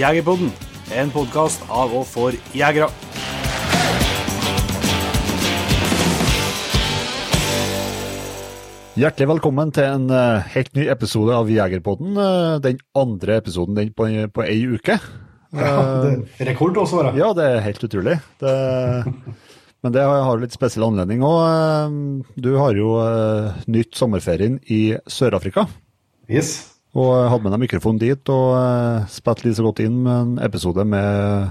Jegerpodden, en podkast av og for jegere. Hjertelig velkommen til en eh, helt ny episode av Jegerpodden. eh, den andre episoden den på, på ei uke. Ja, det, rekord også, da. Ja, det er helt utrolig. Det, men det har litt spesiell anledning òg. Du har jo nytt sommerferien i Sør-Afrika. Yes. Og hadde med deg mikrofon dit og uh, spilte litt så godt inn med en episode med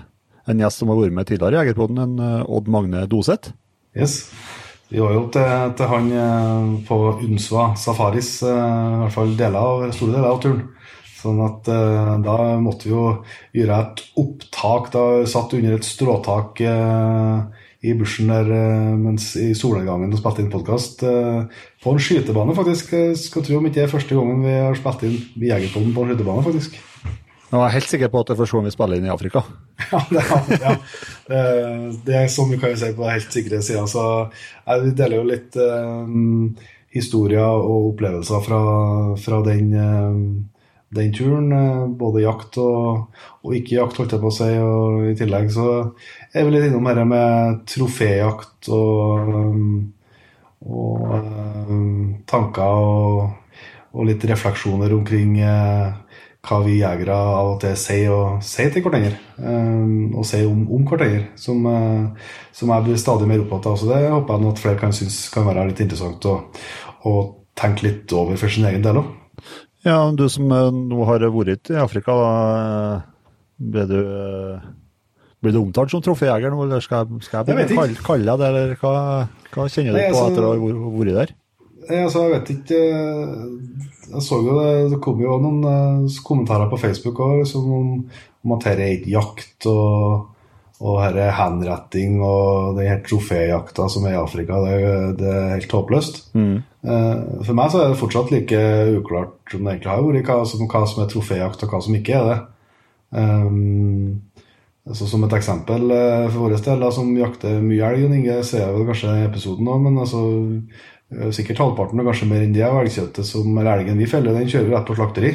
en gjest som har vært med tidligere i Jegerpodden, en uh, Odd Magne Doseth. Yes. Vi var jo til, til han eh, på Unsva Safaris, eh, i hvert fall deler av, store deler av turen. Sånn at eh, da måtte vi jo gjøre et opptak. Da satt under et stråtak eh, i bushen der eh, mens i solnedgangen og spilte inn podkast. På en skytebane, faktisk. Jeg skal tro om ikke det er første gangen vi har spilt inn Jegerpodden på en skytebane, faktisk. Nå er jeg helt sikker på at det er første gang vi spiller inn i Afrika. Ja, det, er- ja. Eh, det er sånn vi kan si på helt sikre sida. Så eh, vi deler jo litt eh, historier og opplevelser fra, fra den, eh, den turen. både jakt og, og ikke jakt, holdt jeg på å si. Og i tillegg så er vi litt innom dette med troféjakt og, eh, og eh, tanker og, og litt refleksjoner omkring eh, hva vi jegere av og til sier, og sier til hverandre. eh, og sier om, om hverandre, som, eh, som jeg blir stadig mer opptatt av. Så det håper jeg at flere kan synes kan være litt interessant å, å tenke litt over for sin egen del òg. Ja, du som eh, nå har vært i Afrika, eh, du, eh, blir du omtalt som troféjeger nå, eller skal, skal Jeg jeg kalle, kalle deg det, eller hva, hva kjenner du Nei, på altså- etter å ha vært- der? Eh, Altså, jeg vet ikke eh, Jeg så jo det, det kom jo noen eh, kommentarer på Facebook også, liksom, om, om at dette er jakt, og, og her er henretting, og den her troféjakta som er i Afrika, det, det er helt håpløst. Mm. For meg så er det fortsatt like uklart som det egentlig har vært, hva som er troféjakt, og hva som ikke er det. Um, altså Som et eksempel eh, for vår del, som jakter mye elg, og Inge, ser jeg vel kanskje episoden òg, men altså eh, sikkert halvparten og kanskje mer enn det av elgkjøttet som eller elgen vi feller, den kjører vi rett på slakteri.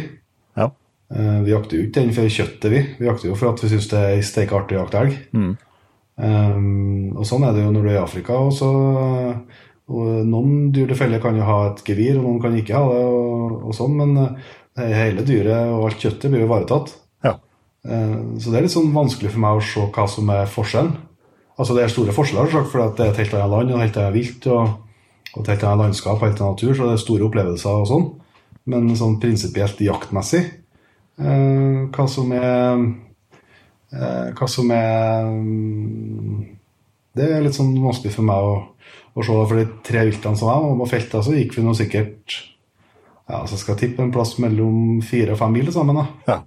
Ja. Eh, Vi jakter jo ikke den for kjøttet, vi. Vi jakter jo for at vi syns det er steike artig å jakte elg. Um, og sånn er det jo når du er i Afrika. Og så, og noen dyr til felle kan jo ha et gevir, og noen kan ikke ha det, og, og sånn, men hele dyret og alt kjøttet blir jo ivaretatt. Eh, Så det er litt sånn vanskelig for meg å se hva som er forskjellen. Altså Det er store forskjeller, for det er et helt annet land og et helt annet vilt. Og, og et helt annet landskap og helt annen natur, så det er store opplevelser og sånn. Men sånn prinsipielt jaktmessig, eh, hva som er eh, Hva som er mm, Det er litt sånn vanskelig for meg å, å se. For de tre viltene som jeg var på feltet, så gikk vi nå sikkert ja, så skal jeg tippe en plass mellom fire og fem mil sammen. da. Ja.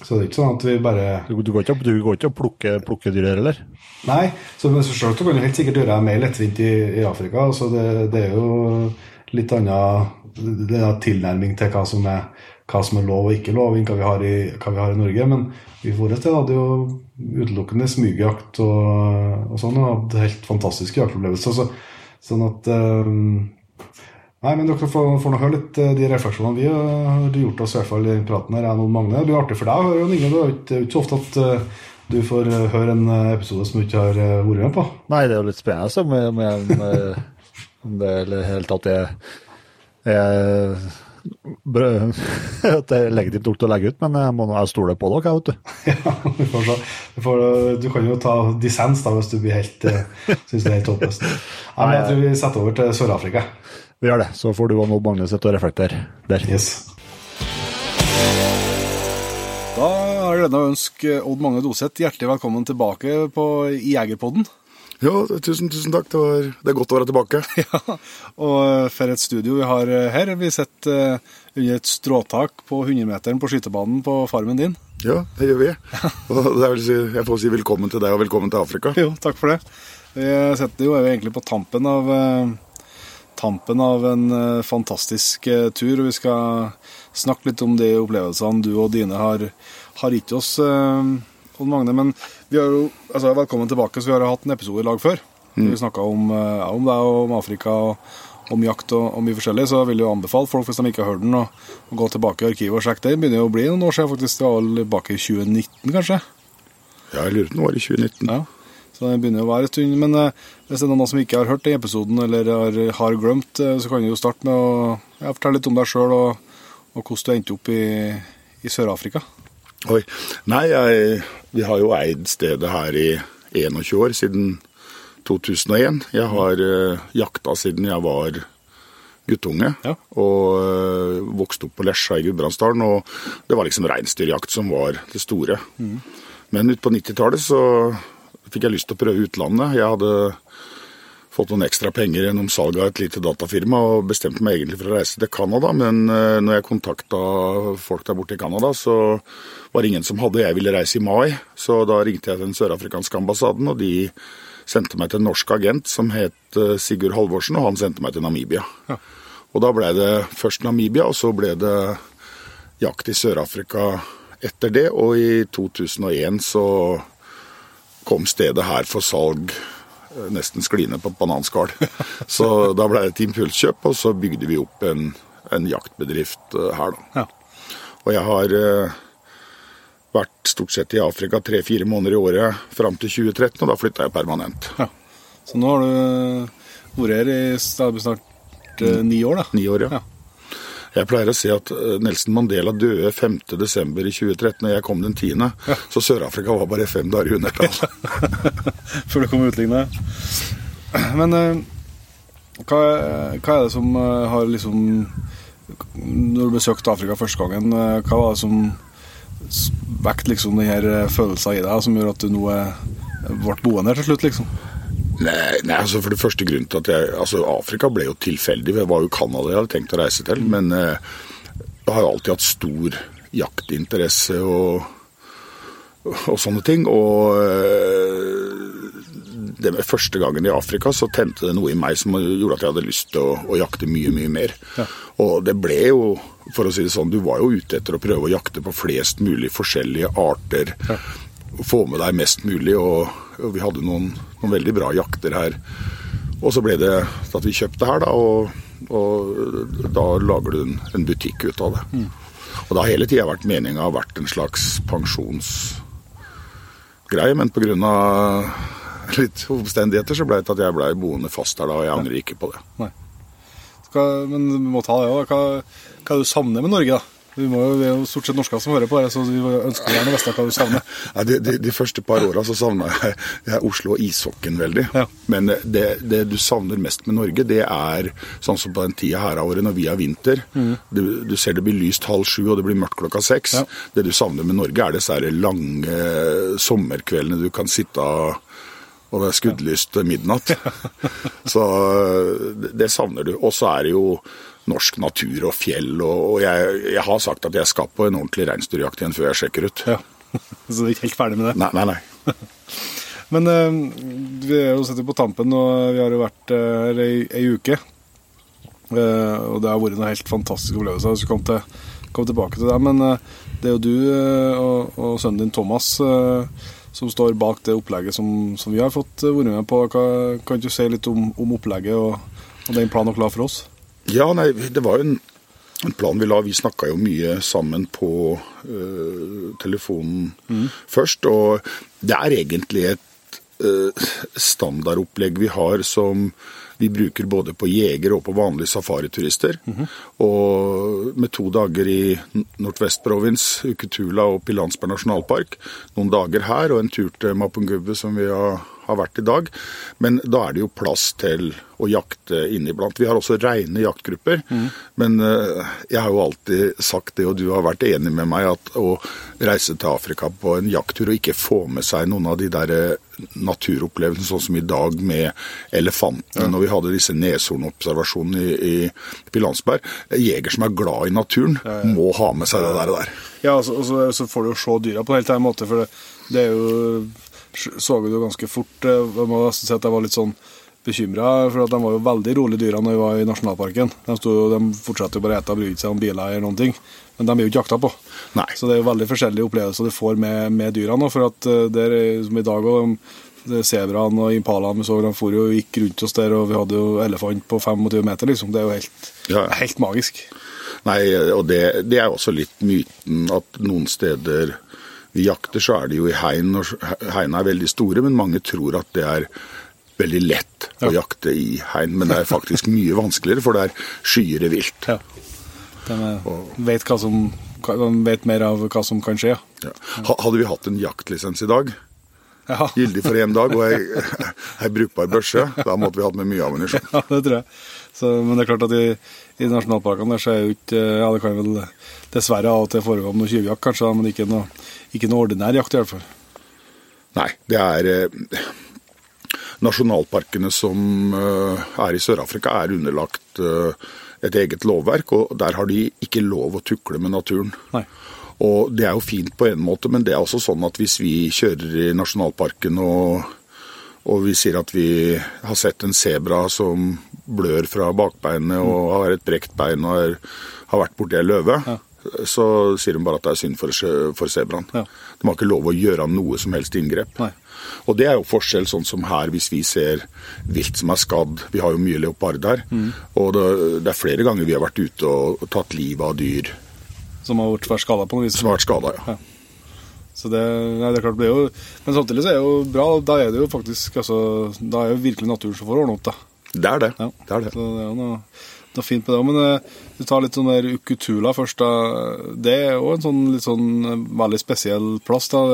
Så det er ikke sånn at vi bare Du, du går ikke, du går ikke og plukker plukke dyr her, eller? Nei, så men selvsagt kan du helt sikkert gjøre det mer lettvint i, i Afrika. Så det, det er jo litt annen det er tilnærming til hva som, er, hva som er lov og ikke lov, enn hva vi har i, vi har i Norge. Men vi vår del hadde jo utelukkende smygjakt og, og sånn, og hadde helt fantastiske jaktopplevelser. Så, sånn at eh, Nei, men dere får, får nå høre litt eh, de refleksjonene vi har gjort oss i hvert fall i den praten her. Jeg og Magne. Det blir artig for deg å høre, Jon Inge. Det er jo ikke- så ofte at eh, du får eh, høre en episode som du ikke har vært med på. Nei, det er jo litt spennende med, med, om det i det hele tatt er, er at det er legitimt nok til å legge ut, men jeg må nå stole på dere, vet du. Ja, du, får du kan jo ta dissens da, hvis du blir helt, syns det er helt håpløst. Ja, jeg tror vi setter over til Sør-Afrika. Vi gjør det, så får du og nå Magne sitte og reflektere der. Yes. Da har jeg gleden av å ønske Odd Magne Doseth hjertelig velkommen tilbake på i Jegerpodden. Ja, tusen, tusen takk. Det, var, det er godt å være tilbake. Ja, og for et studio vi har her. Vi sitter eh, under et stråtak på 100-meteren på skytebanen på farmen din. Ja, det gjør vi. Og det vil si, jeg får si velkommen til deg og velkommen til Afrika. Jo, takk for det. Vi sitter jo egentlig på tampen av eh, tampen av en eh, fantastisk eh, tur. og Vi skal snakke litt om de opplevelsene du og dine har, har gitt oss, eh, Odd Magne. Men vi har jo, altså velkommen tilbake, så vi har jo hatt en episode i lag før. Vi snakka om, ja, om deg og om Afrika og, om jakt og, og mye forskjellig, så jeg vil jo anbefale folk, hvis de ikke har hørt den, å, å gå tilbake i arkivet og sjekke det. Det begynner jo å bli noen år siden, faktisk. Det var tilbake i 2019, kanskje? Ja, jeg lurer på om det var i 2019. Ja. Så det begynner å være en stund. Men eh, hvis det er noen som ikke har hørt den episoden, eller har, har glemt, eh, så kan du jo starte med å ja, fortelle litt om deg sjøl, og, og hvordan du endte opp i, i Sør-Afrika. Oi. Nei, jeg, vi har jo eid stedet her i 21 år, siden 2001. Jeg har uh, jakta siden jeg var guttunge, Ja. og uh, vokste opp på Lesja i Gudbrandsdalen. Og det var liksom reinsdyrjakt som var det store. Men ut på 90-tallet så fikk jeg lyst til å prøve utlandet. Jeg hadde fått noen ekstra penger gjennom salg av et lite datafirma og bestemte meg egentlig for å reise til Canada, men eh, når jeg kontakta folk der borte i Canada, så var det ingen som hadde. Jeg ville reise i mai, så da ringte jeg til den sørafrikanske ambassaden, og de sendte meg til en norsk agent som het eh, Sigurd Halvorsen, og han sendte meg til Namibia. Og da ble det først Namibia, og så ble det jakt i Sør-Afrika etter det, og i 2001 så kom stedet her for salg eh, nesten skliende på bananskall. Så da ble det et impulskjøp, og så bygde vi opp en, en jaktbedrift eh, her, da. Ja. Og jeg har eh, vært stort sett i Afrika tre-fire måneder i året fram til 2013, og da flytta jeg permanent. Ja. Så nå har du vært her i snart ni år, da. Ni år, ja. Ja. Jeg pleier å si at eh, Nelson Mandela døde 5.12. i 2013, og jeg kom den 10., så Sør-Afrika var bare fem dager under tall. Før det kom utliggende. Men eh, hva, hva er det som eh, har liksom Når du besøkte Afrika første gangen, hva var det som vekket liksom den her eh, følelsen i deg, som gjør at du nå ble boende her til slutt, liksom? Nei, nei, altså for det første grunnen til at jeg Altså, Afrika ble jo tilfeldig. Det var jo Canada jeg hadde tenkt å reise til. Men eh, jeg har jo alltid hatt stor jaktinteresse og, og sånne ting. Og eh, det med første gangen i Afrika så tente det noe i meg som gjorde at jeg hadde lyst til å, å jakte mye, mye mer. Og det ble jo, for å si det sånn, du var jo ute etter å prøve å jakte på flest mulig forskjellige arter. Få med deg mest mulig, og, og vi hadde noen, noen veldig bra jakter her. Og så ble det at vi kjøpte her, da, og, og da lager du en, en butikk ut av det. Og det har hele tida vært meninga vært en slags pensjonsgreie, men pga. litt omstendigheter så ble det at jeg ble boende fast her da, og jeg angrer ikke på det. Nei. Hva, men vi må ta det òg. Hva, hva er det du savner med Norge, da? Vi, må, jo- vi er jo stort sett norsker som hører på det, så vi ønsker gjerne å vite hva du savner. Ja, de, de, de første par åra så savna jeg, jeg Oslo og ishockeyen veldig. Ja. Men det, det du savner mest med Norge, det er sånn som på den tida her av året når vi har vinter. Du, du ser det blir lyst halv sju og det blir mørkt klokka seks. Ja. Det du savner med Norge, er disse lange sommerkveldene du kan sitte og det er skuddlyst midnatt. Så det, det savner du. Og så er det jo norsk natur og fjell, og, jeg, jeg har sagt at jeg skal på en ordentlig reinsdyrjakt igjen før jeg sjekker ut. Ja. Så du er ikke helt ferdig med det? Nei, nei, nei. Men eh, vi er jo sittet på tampen, og vi har jo vært eh, her ei, ei uke. Eh, og det har vært noen helt fantastiske opplevelser. Jeg skal komme, til, komme tilbake til det. Men eh, det er jo du eh, og, og sønnen din Thomas eh, som står bak det opplegget som, som vi har fått eh, være med på. Hva, kan du si litt om, om opplegget og, og den planen dere la for oss? Ja, nei, det var jo en, en plan vi la. Vi snakka jo mye sammen på uh, telefonen først. Og det er egentlig et uh, standardopplegg vi har som vi bruker både på jegere og på vanlige safariturister. Og med to dager i Nordvestprovins, Uketula og Pilansberg nasjonalpark. Noen dager her og en tur til Mapungubbe som vi har, har vært i dag. Men da er det jo plass til å jakte inniblant. Vi har også reine jaktgrupper. Men eh, jeg har jo alltid sagt det, og du har vært enig med meg, at å reise til Afrika på en jakttur og ikke få med seg noen av de der eh, naturopplevelsene, sånn som i dag med elefantene, når vi hadde disse neshornobservasjonene i, i Pilansberg. Jeger som er glad i naturen, må ha med seg det der. og der. Ja, og så, så får du jo se dyra på en helt annen måte, for det, det er jo Så vi det jo ganske fort. eh, Jeg må nesten si at jeg var litt sånn bekymra, for at de var jo veldig rolige dyra når vi var i nasjonalparken. De, sto, de fortsatte jo bare å ete og bry seg om biler eller noen ting. Men de blir jo ikke jakta på. Nei. Så det er jo veldig forskjellige opplevelser du får med, med dyra nå. For at eh, der, er- som i dag òg, sebraen og impalaen vi så, de for jo gikk rundt oss der, og vi hadde jo elefant på 25 meter, liksom. Det er jo helt, Ja. helt magisk. Nei, og det, det er også litt myten at noen steder vi jakter, så er det jo i hegn, og hegnene er veldig store, men mange tror at det er veldig lett å Ja. jakte i hegn. Men det er faktisk mye vanskeligere, for det er skyere vilt. Ja. De vet, som, de vet mer av hva som kan skje. ja. Ja. Hadde vi hatt en jaktlisens i dag, Ja. gyldig for én dag, og ei brukbar børse, da måtte vi hatt med mye ammunisjon. Ja, det tror jeg. Så, men det er klart at i, i nasjonalparkene der så er jo ikke Ja, det kan vel dessverre av og til foregå noe tjuvjakt, kanskje, men ikke noe, ikke noe ordinær jakt i hvert fall. Nei, det er eh, Nasjonalparkene som eh, er i Sør-Afrika, er underlagt eh, et eget lovverk, og der har de ikke lov å tukle med naturen. Nei. Og det er jo fint på en måte, men det er også sånn at hvis vi kjører i nasjonalparken og, og vi sier at vi har sett en sebra som blør fra bakbeinet og har et brekt bein og er, har vært borti ei løve, så sier de bare at det er synd for, for sebraen. Ja. De har ikke lov å gjøre noe som helst inngrep. Nei. Og det er jo forskjell, sånn som her, hvis vi ser vilt som er skadd. Vi har jo mye leopard her. Mm. Og det, det er flere ganger vi har vært ute og, tatt livet av dyr Som har vært skada på noe vis. som har vært skada, ja. Så det, nei, det er klart det blir jo Men samtidig så er det jo bra. Da er det jo faktisk altså, Da er jo virkelig naturen som får ordne opp, da. Det er det. Ja. det, er det. Så det er jo noe, noe fint med det. Men eh, du tar litt sånn der Ukutula først. da. Det er òg en sånn litt sånn eh, veldig spesiell plass. da.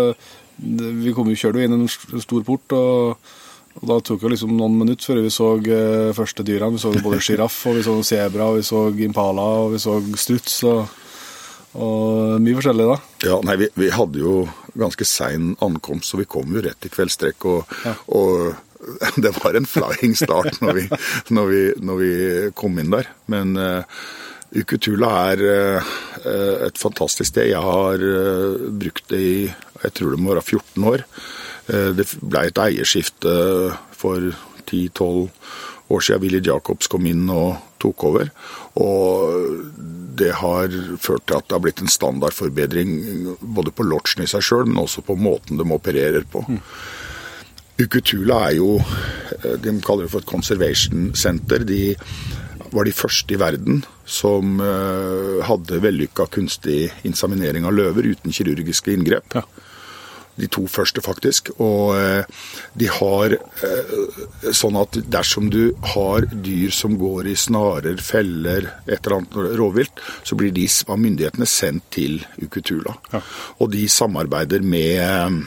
Vi kom jo kjørte inn en stor port, og, og da tok det liksom noen minutter før vi så eh, første dyrene. Vi så både sjiraff, og vi så sebra, og vi så impala, og vi så struts. og, og mye forskjellig, da. Ja, nei, vi, vi hadde jo ganske sein ankomst, så vi kom jo rett i kveldstrekk. Og, Ja. og det var en flying start når vi, når vi, når vi kom inn der. Men uh, Ukutula er uh, et fantastisk sted. Jeg har uh, brukt det i jeg tror det må være 14 år. Det ble et eierskifte for 10-12 år siden Willy Jacobs kom inn og tok over. Og det har ført til at det har blitt en standardforbedring både på lodgen i seg sjøl, men også på måten de opererer på. Ukutula er jo eh, De kaller det for et conservation center. De var de første i verden som eh, hadde vellykka kunstig inseminering av løver uten kirurgiske inngrep. Ja. De to første, faktisk. Og eh, de har sånn at dersom du har dyr som går i snarer, feller, et eller annet rovvilt, så blir de av myndighetene sendt til Ukutula. Ja. Og de samarbeider med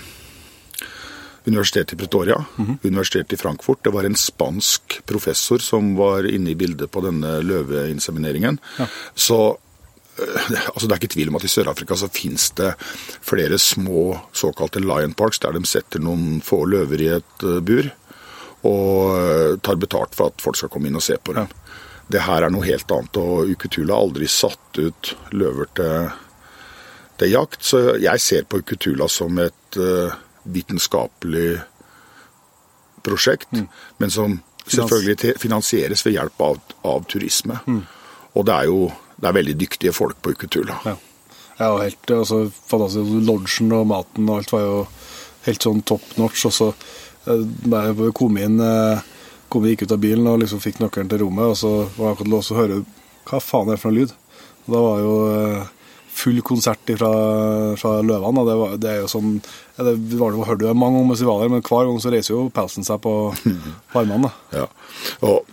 Universitetet i Pretoria, Universitetet i Frankfurt. Det var en spansk professor som var inne i bildet på denne løveinsemineringen. Så øh, altså Det er ikke tvil om at i Sør-Afrika så finnes det flere små såkalte lion parks, der de setter noen få løver i et øh, bur og øh, tar betalt for at folk skal komme inn og se på dem. Det her er noe helt annet, og Ukutula har aldri satt ut løver til, til jakt. Så jeg ser på Ukutula som et vitenskapelig prosjekt, men som selvfølgelig finansieres ved hjelp av, av turisme. Og det er jo det er veldig dyktige folk på Uketula. Ja. ja, og helt altså, fantastisk. Lodgen og maten og alt var jo helt sånn top notch. Og så eh, bare kom inn eh, kom vi gikk ut av bilen og liksom fikk nøkkelen til rommet, og så var jeg akkurat til å høre hva faen er det for noe lyd. Og da var jo eh, full konsert fra, fra løvene. Det, var, det er jo sånn ja, det var det, hørte jo mange om mens vi var der, men hver gang så reiser jo pelsen seg på, på armene. Ja. Og,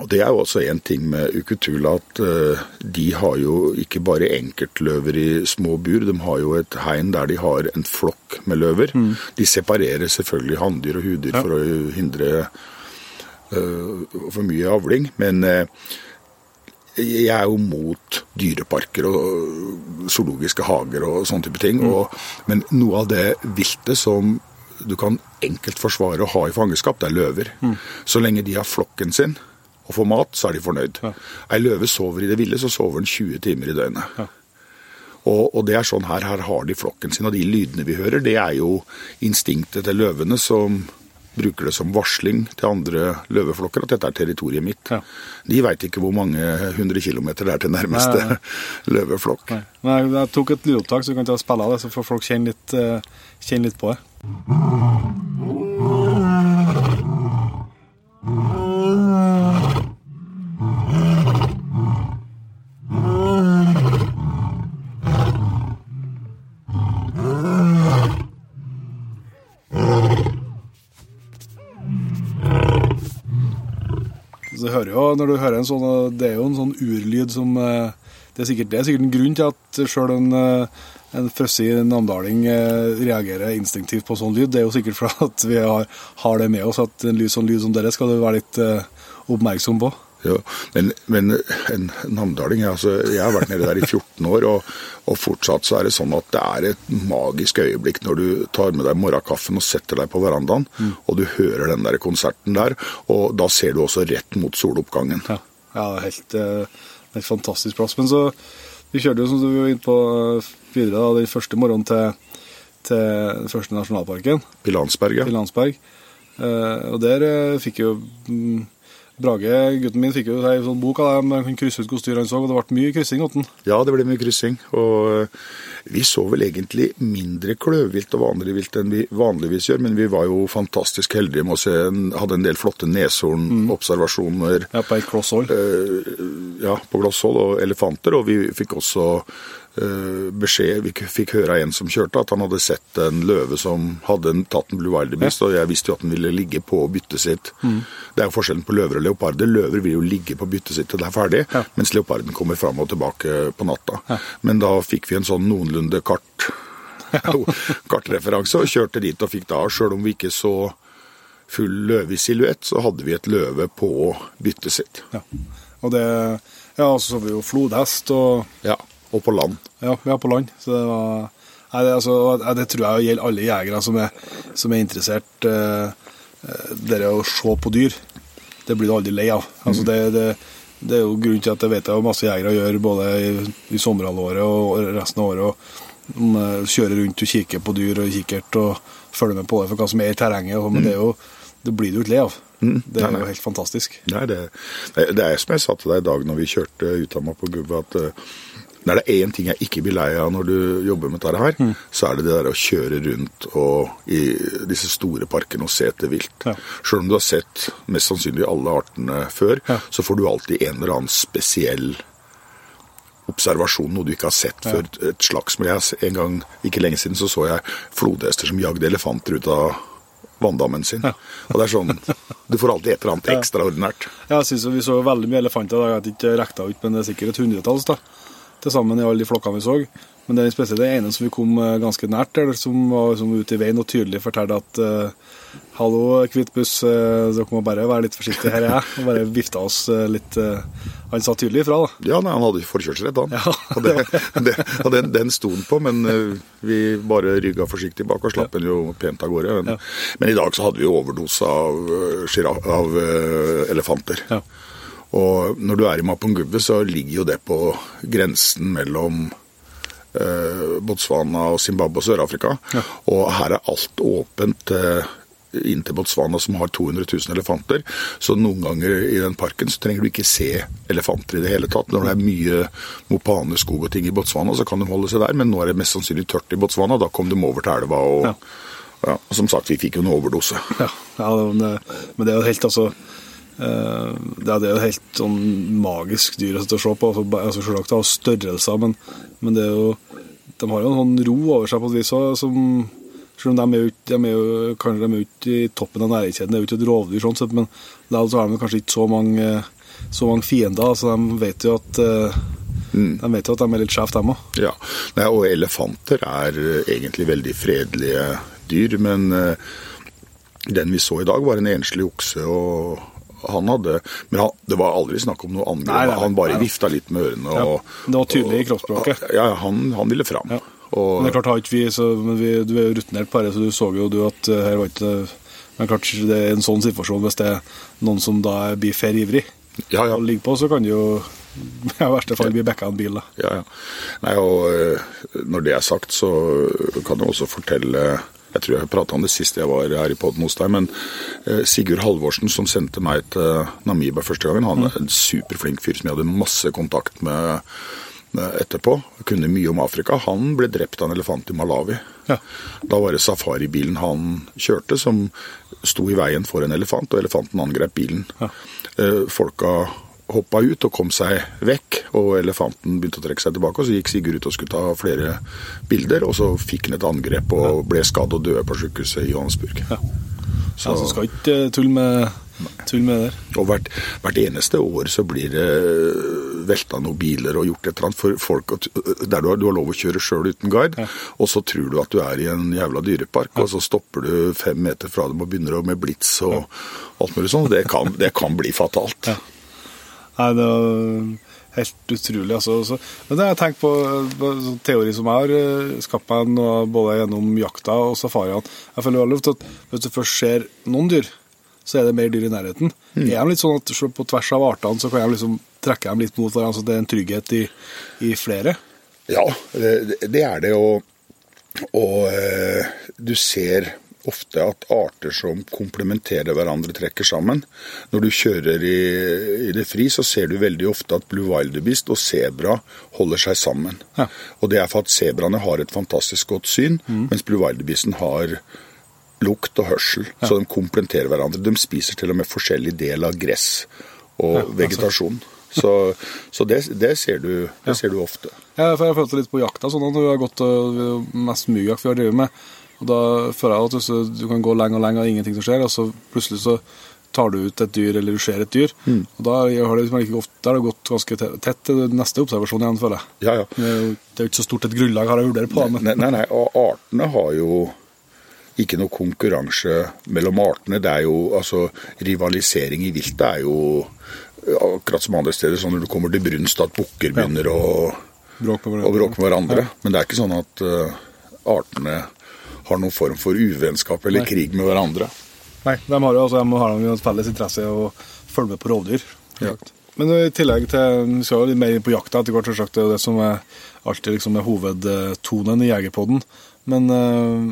og det er jo også en ting med Ukutula at uh, de har jo ikke bare enkeltløver i små bur, de har jo et hegn der de har en flokk med løver. De separerer selvfølgelig hanndyr og hudyr Ja. for å hindre uh, for mye avling, men eh, jeg er jo mot dyreparker og zoologiske hager og sånne type ting. Og, men noe av det viltet som du kan enkelt forsvare å ha i fangenskap, det er løver. Så lenge de har flokken sin og får mat, så er de fornøyd. Ja. Ei løve sover i det ville, så sover den 20 timer i døgnet. Og, og det er sånn her, her har de flokken sin, og de lydene vi hører, det er jo instinktet til løvene som bruker det som varsling til andre løveflokker at dette er territoriet mitt. Ja. De veit ikke hvor mange hundre kilometer det er til nærmeste Nei, løveflokk. Nei. nei. jeg, jeg tok et lydopptak, så du kan ta og spille av det, så får folk kjenne litt, eh, kjenne litt på det. Hører jo, når du hører en sånn eh, Det er jo en sånn urlyd som eh, Det er sikkert, det er sikkert en grunn til at sjøl en, eh, en frøssig namdaling reagerer instinktivt på sånn lyd. Det er jo sikkert for at vi har, har det med oss, at en lyd, sånn lyd som dere skal du være litt oppmerksom på. Ja, men, men en namdaling altså, jeg har vært nede der i 14 år, og, og fortsatt så er det sånn at det er et magisk øyeblikk når du tar med deg morgenkaffen og setter deg på verandaen, og du hører den der konserten der, og da ser du også rett mot soloppgangen. Ja, ja helt, eh, helt fantastisk plass. Men så Vi kjørte jo, som du var inne på videre, da, den første morgenen til, til den første nasjonalparken, Pilansberg, ja. Pilansberg. Eh, og der eh, fikk jo mm, Brage, gutten min, fikk jo ei sånn bok av dem, han kunne krysse ut hvilke dyr han så, og det ble mye kryssing åt den. Ja, det ble mye kryssing. Og eh, vi så vel egentlig mindre kløvvilt og vanlig vilt enn vi vanligvis gjør, men vi var jo fantastisk heldige med å se en, hadde en del flotte neshornobservasjoner. Ja, på et klosshold. eh, ja, på klosshold og elefanter, og vi fikk også beskjed, vi fikk høre av en som kjørte, at han hadde sett en løve som hadde tatt en blue wildebeest, og jeg visste jo at den ville ligge på byttet sitt. Det er jo forskjellen på løver og leoparder. Løver vil jo ligge på byttet sitt til det er ferdig, Ja. mens leoparden kommer fram og tilbake på natta. Men da fikk vi en sånn noenlunde kart, kartreferanse, og kjørte dit og fikk da, sjøl om vi ikke så full løve i silhuett, så hadde vi et løve på byttet sitt. Ja. Og det Ja, så så vi jo flodhest og Ja, og på land. Ja, vi er på land. Så det var Nei, det, altså, det tror jeg gjelder alle jegere som er, som er interessert eh, eh, Det å se på dyr, det blir du aldri lei av. Altså, det, det, det er jo grunnen til at jeg vet jeg masse jegere gjør både i, i sommerhalvåret og resten av året. og eh, Kjører rundt og kikker på dyr og kikkert og følger med på det for hva som er i terrenget. og- Men det, er jo, det blir du ikke lei av. Det er Nei, nei. jo helt fantastisk. Nei, det, det det er som jeg sa til deg i dag når vi kjørte ut av meg på gubbe, at eh, når det er én ting jeg ikke blir lei av når du jobber med dette her, så er det det der å kjøre rundt og i disse store parkene og se etter vilt. Ja. Selv om du har sett mest sannsynlig alle artene før, Ja. så får du alltid en eller annen spesiell observasjon, noe du ikke har sett før. Et slagsmål. Jeg, en gang, ikke lenge siden, så så jeg flodhester som jagde elefanter ut av vanndammen sin. Og det er sånn Du får alltid et eller annet ekstraordinært. Ja, jeg synes Vi så veldig mye elefanter. Jeg vet ikke rekta ut, men det er sikkert et hundretalls da, til sammen i alle de flokkene vi så. Men det er spesielt den ene som vi kom eh, ganske nært, eller som var som ute i veien og tydelig fortalte at eh, Hallo, hvittbuss, uh, dere må bare være litt forsiktige, her er jeg. Og bare vifta oss eh, litt eh, Han sa tydelig ifra, da. Ja, nei, han hadde forkjørsrett, han. Ja. og det, det, og den, den sto han på, men eh, vi bare rygga forsiktig bak og slapp den jo pent av gårde. Men, Ja. men i dag så hadde vi overdose av, eh, av eh, elefanter. Ja. Og når du er i Mapungubwe, så ligger jo det på grensen mellom eh, Botswana og Zimbabwe og Sør-Afrika. Og her er alt åpent eh, inn til Botswana, som har 200 000 elefanter. Så noen ganger i den parken så trenger du ikke se elefanter i det hele tatt. Når det er mye mopaneskog og ting i Botswana, så kan de holde seg der. Men nå er det mest sannsynlig tørt i Botswana. Da kom de over til elva. og Ja. ja, som sagt, vi fikk jo en overdose. Ja, ja men, det, er jo helt altså eh, det er jo helt sånn magisk dyr å se på. Altså, altså Selvsagt har størrelser, men, men det er jo de har jo en sånn ro over seg på et vis som selv om de er ut, de er jo, kanskje de er ute i toppen av næringskjeden, det er jo ikke et rovdyr sånn sett, men der så har de kanskje ikke så mange, så mange fiender, så de vet jo at eh, de vet jo at de er litt skjevt, de òg. Ja, Nei, og elefanter er eh, egentlig veldig fredelige dyr, men eh, den vi så i dag var en enslig okse, og han hadde Men han, det var aldri snakk om noe angrep. Nei. han bare Nei, vifta litt med ørene. Ja, det var tydelig i kroppsspråket. Ja, han, han ville fram. Ja. Og, Men det er klart har ikke vi, så, men vi, du er jo rutinert på det, så du så jo du at eh, her var ikke Men klart det er en sånn situasjon hvis det er noen som da blir for ivrig ja, ja. og ligger på, så kan det jo i verste fall bli backa en bil. da. Ja, ja. Nei, og eh, når det er sagt, så kan jeg også fortelle Jeg tror jeg prata om det sist jeg var her i poden hos deg, men eh, Sigurd Halvorsen, som sendte meg til Namibia første gangen, han er en superflink fyr som jeg hadde masse kontakt med eh, etterpå. Kunne mye om Afrika. Han ble drept av en elefant i Malawi. Ja. Da var det safaribilen han kjørte som sto i veien for en elefant, og elefanten angrep bilen. Ja. Eh, Folka hoppa ut og kom seg vekk, og elefanten begynte å trekke seg tilbake. og Så gikk Sigurd ut og skulle ta flere bilder, og så fikk han et angrep og ble skadd og døde på sykehuset i Johannesburg. Ja. Så altså, skal ikke eh, tulle med, tull med det. Og hvert, hvert, eneste år så blir det eh, velta noen biler og gjort et eller annet for folk der du har, du har lov å kjøre sjøl uten guide, ja. og så tror du at du er i en jævla dyrepark, ja. og så stopper du fem meter fra dem og begynner med blits og ja. alt mulig sånn. Det kan, det kan bli fatalt. Nei, det var helt utrolig. Altså. Men det har jeg tenkt på, på teori som jeg har eh, skapt meg nå, både gjennom jakta og safariene. Jeg føler veldig ofte at hvis du først ser noen dyr, så er det mer dyr i nærheten. Mm. Er de litt sånn at på tvers av artene så kan jeg liksom trekke dem litt mot hverandre, så det er en trygghet i, i flere? Ja, det, det, er det. Og, og du ser ofte at arter som komplementerer hverandre, trekker sammen. Når du kjører i, i, det fri, så ser du veldig ofte at blue wildebeest og sebra holder seg sammen. Ja. Og det er for at sebraene har et fantastisk godt syn, mm. mens blue wildebeesten har lukt og hørsel. Ja. Så de komplementerer hverandre. De spiser til og med forskjellig del av gress og ja, altså. vegetasjon. Så, så det, det, ser du, det ser du ofte. Ja, for jeg følte litt på jakta, sånn at vi har gått mest jakt vi har drevet med. Og Da føler jeg at du kan gå lenge og lenge og ingenting som skjer, og så plutselig så tar du ut et dyr, eller du ser et dyr. Mm. og Da har det, liksom har det gått ganske tett til neste observasjon igjen, føler jeg. Ja, ja. Det, er jo, ikke så stort et grunnlag har jeg vurdert på. Men... Nei, nei, nei, og artene har jo ikke noe konkurranse mellom artene. Det er jo altså Rivalisering i viltet er jo akkurat som andre steder. Sånn når du kommer til brunst at bukker begynner ja. å bråke med hverandre. Ja. Men det er ikke sånn at uh, artene har noen form for uvennskap eller Nei. krig med hverandre. Nei, de har jo altså, de har en felles interesse i å følge med på rovdyr. Ja. Men i tillegg til Vi skal jo litt mer inn på jakta etter hvert, selvsagt. Det er det som er alltid liksom er hovedtonen i Jegerpodden. Men uh,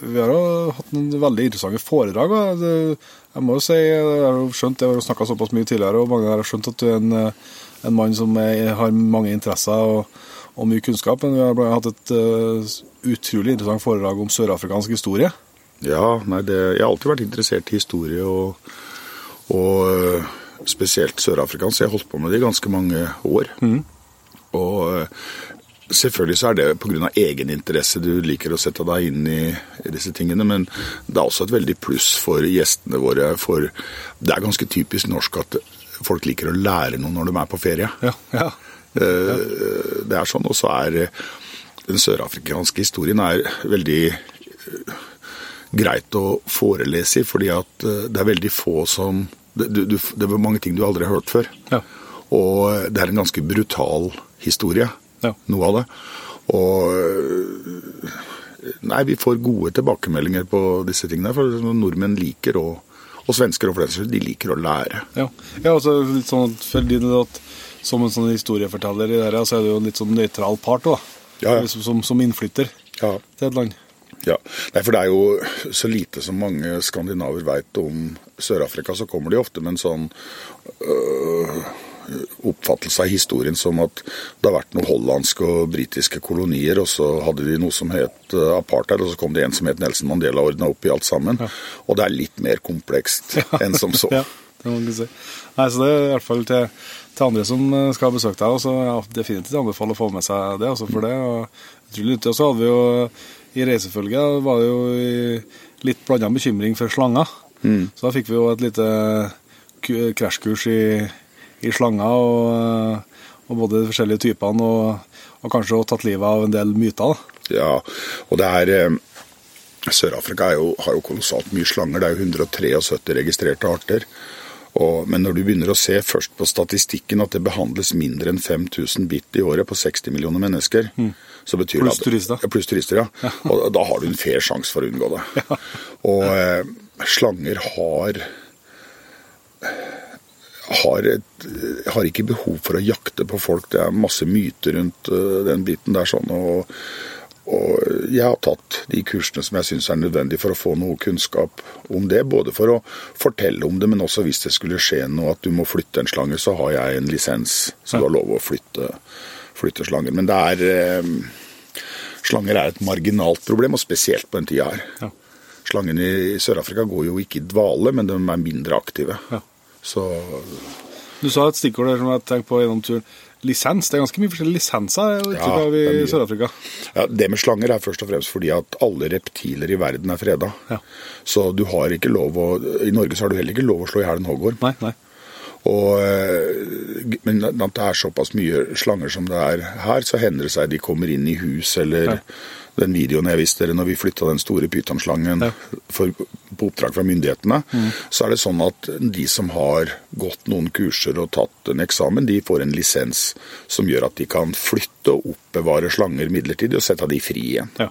vi har jo hatt noen veldig interessante foredrag. Jeg må jo si, jeg har jo skjønt, jeg har snakka såpass mye tidligere, og mange har skjønt at du er en, en mann som er, har mange interesser og, og, mye kunnskap. Men vi har hatt et uh, utrolig interessant foredrag om sørafrikansk historie. Ja, nei, det, jeg har alltid vært interessert i historie, og, og uh, spesielt sørafrikansk. Jeg holdt på med det i ganske mange år. Mm. Og uh, Selvfølgelig så er det pga. egeninteresse du liker å sette deg inn i, i, disse tingene, men det er også et veldig pluss for gjestene våre. For det er ganske typisk norsk at folk liker å lære noe når de er på ferie. Ja, ja. ja. det er sånn. Og så er den sørafrikanske historien er veldig eh, greit å forelese i, fordi at eh, det er veldig få som Det, du, det er mange ting du aldri har hørt før. Ja. Og det er en ganske brutal historie ja. noe av det. Og eh, Nei, vi får gode tilbakemeldinger på disse tingene. For nordmenn liker å og svensker og flere, de liker å lære. Ja, ja altså litt sånn fordi at Som en sånn historieforteller i det her, så er det jo en litt sånn nøytral part da. Ja, ja. Liksom som, som, innflytter ja. til et land. Ja, Nei, for det er jo så lite som mange skandinaver veit om Sør-Afrika. Så kommer de ofte med en sånn øh, oppfattelse av historien som at det har vært noen hollandske og britiske kolonier, og så hadde de noe som het eh, apartheid, og så kom det en som het Nelson Mandela og ordna opp i alt sammen. Ja. Og det er litt mer komplekst enn som så. ja, det må man si. Nei, så det er i hvert fall til, til andre som eh, skal ha besøkt deg, så jeg definitivt anbefaler å få med seg det. Altså for det og utrolig nyttig. Og så hadde vi jo i reisefølget var det jo litt blanda bekymring for slanger. Mm. Så da fikk vi jo et lite krasjkurs i i slanger, og, og både de forskjellige typene, og, og kanskje også tatt livet av en del myter. Da. Ja, og det er eh, Sør-Afrika har jo kolossalt mye slanger. Det er jo 173 registrerte arter. Og, men når du begynner å se først på statistikken at det behandles mindre enn 5000 bit i året på 60 millioner mennesker mm. så betyr Pluss turister. Ja, pluss turister, ja. ja. Og da har du en fair sjanse for å unngå det. Ja. Og eh, slanger har har, et, har, ikke behov for å jakte på folk. Det er masse myter rundt uh, den biten der. sånn, og, og jeg har tatt de kursene som jeg syns er nødvendige for å få noe kunnskap om det. Både for å fortelle om det, men også hvis det skulle skje noe at du må flytte en slange, så har jeg en lisens så du har lov å flytte, flytte slanger. Men det er eh, Slanger er et marginalt problem, og spesielt på den tida her. Ja. Slangene i Sør-Afrika går jo ikke i dvale, men de er mindre aktive. Ja. Så Du sa et stikkord der som jeg tenkte på gjennom turen. Lisens. Det er ganske mye forskjellige lisenser Ja, i. Sør-Afrika. Ja, Det med slanger er først og fremst fordi at alle reptiler i verden er freda. Ja. Så du har ikke lov å I Norge så har du heller ikke lov å slå i hjel en hoggorm. Nei, nei. Og, eh, men at det er såpass mye slanger som det er her, så hender det seg de kommer inn i hus, eller Ja. Den videoen jeg viste dere når vi flytta den store pytonslangen Ja. for- på oppdrag fra myndighetene, så er det sånn at de som har gått noen kurser og tatt en eksamen, de får en lisens som gjør at de kan flytte og oppbevare slanger midlertidig og sette de fri igjen. Ja.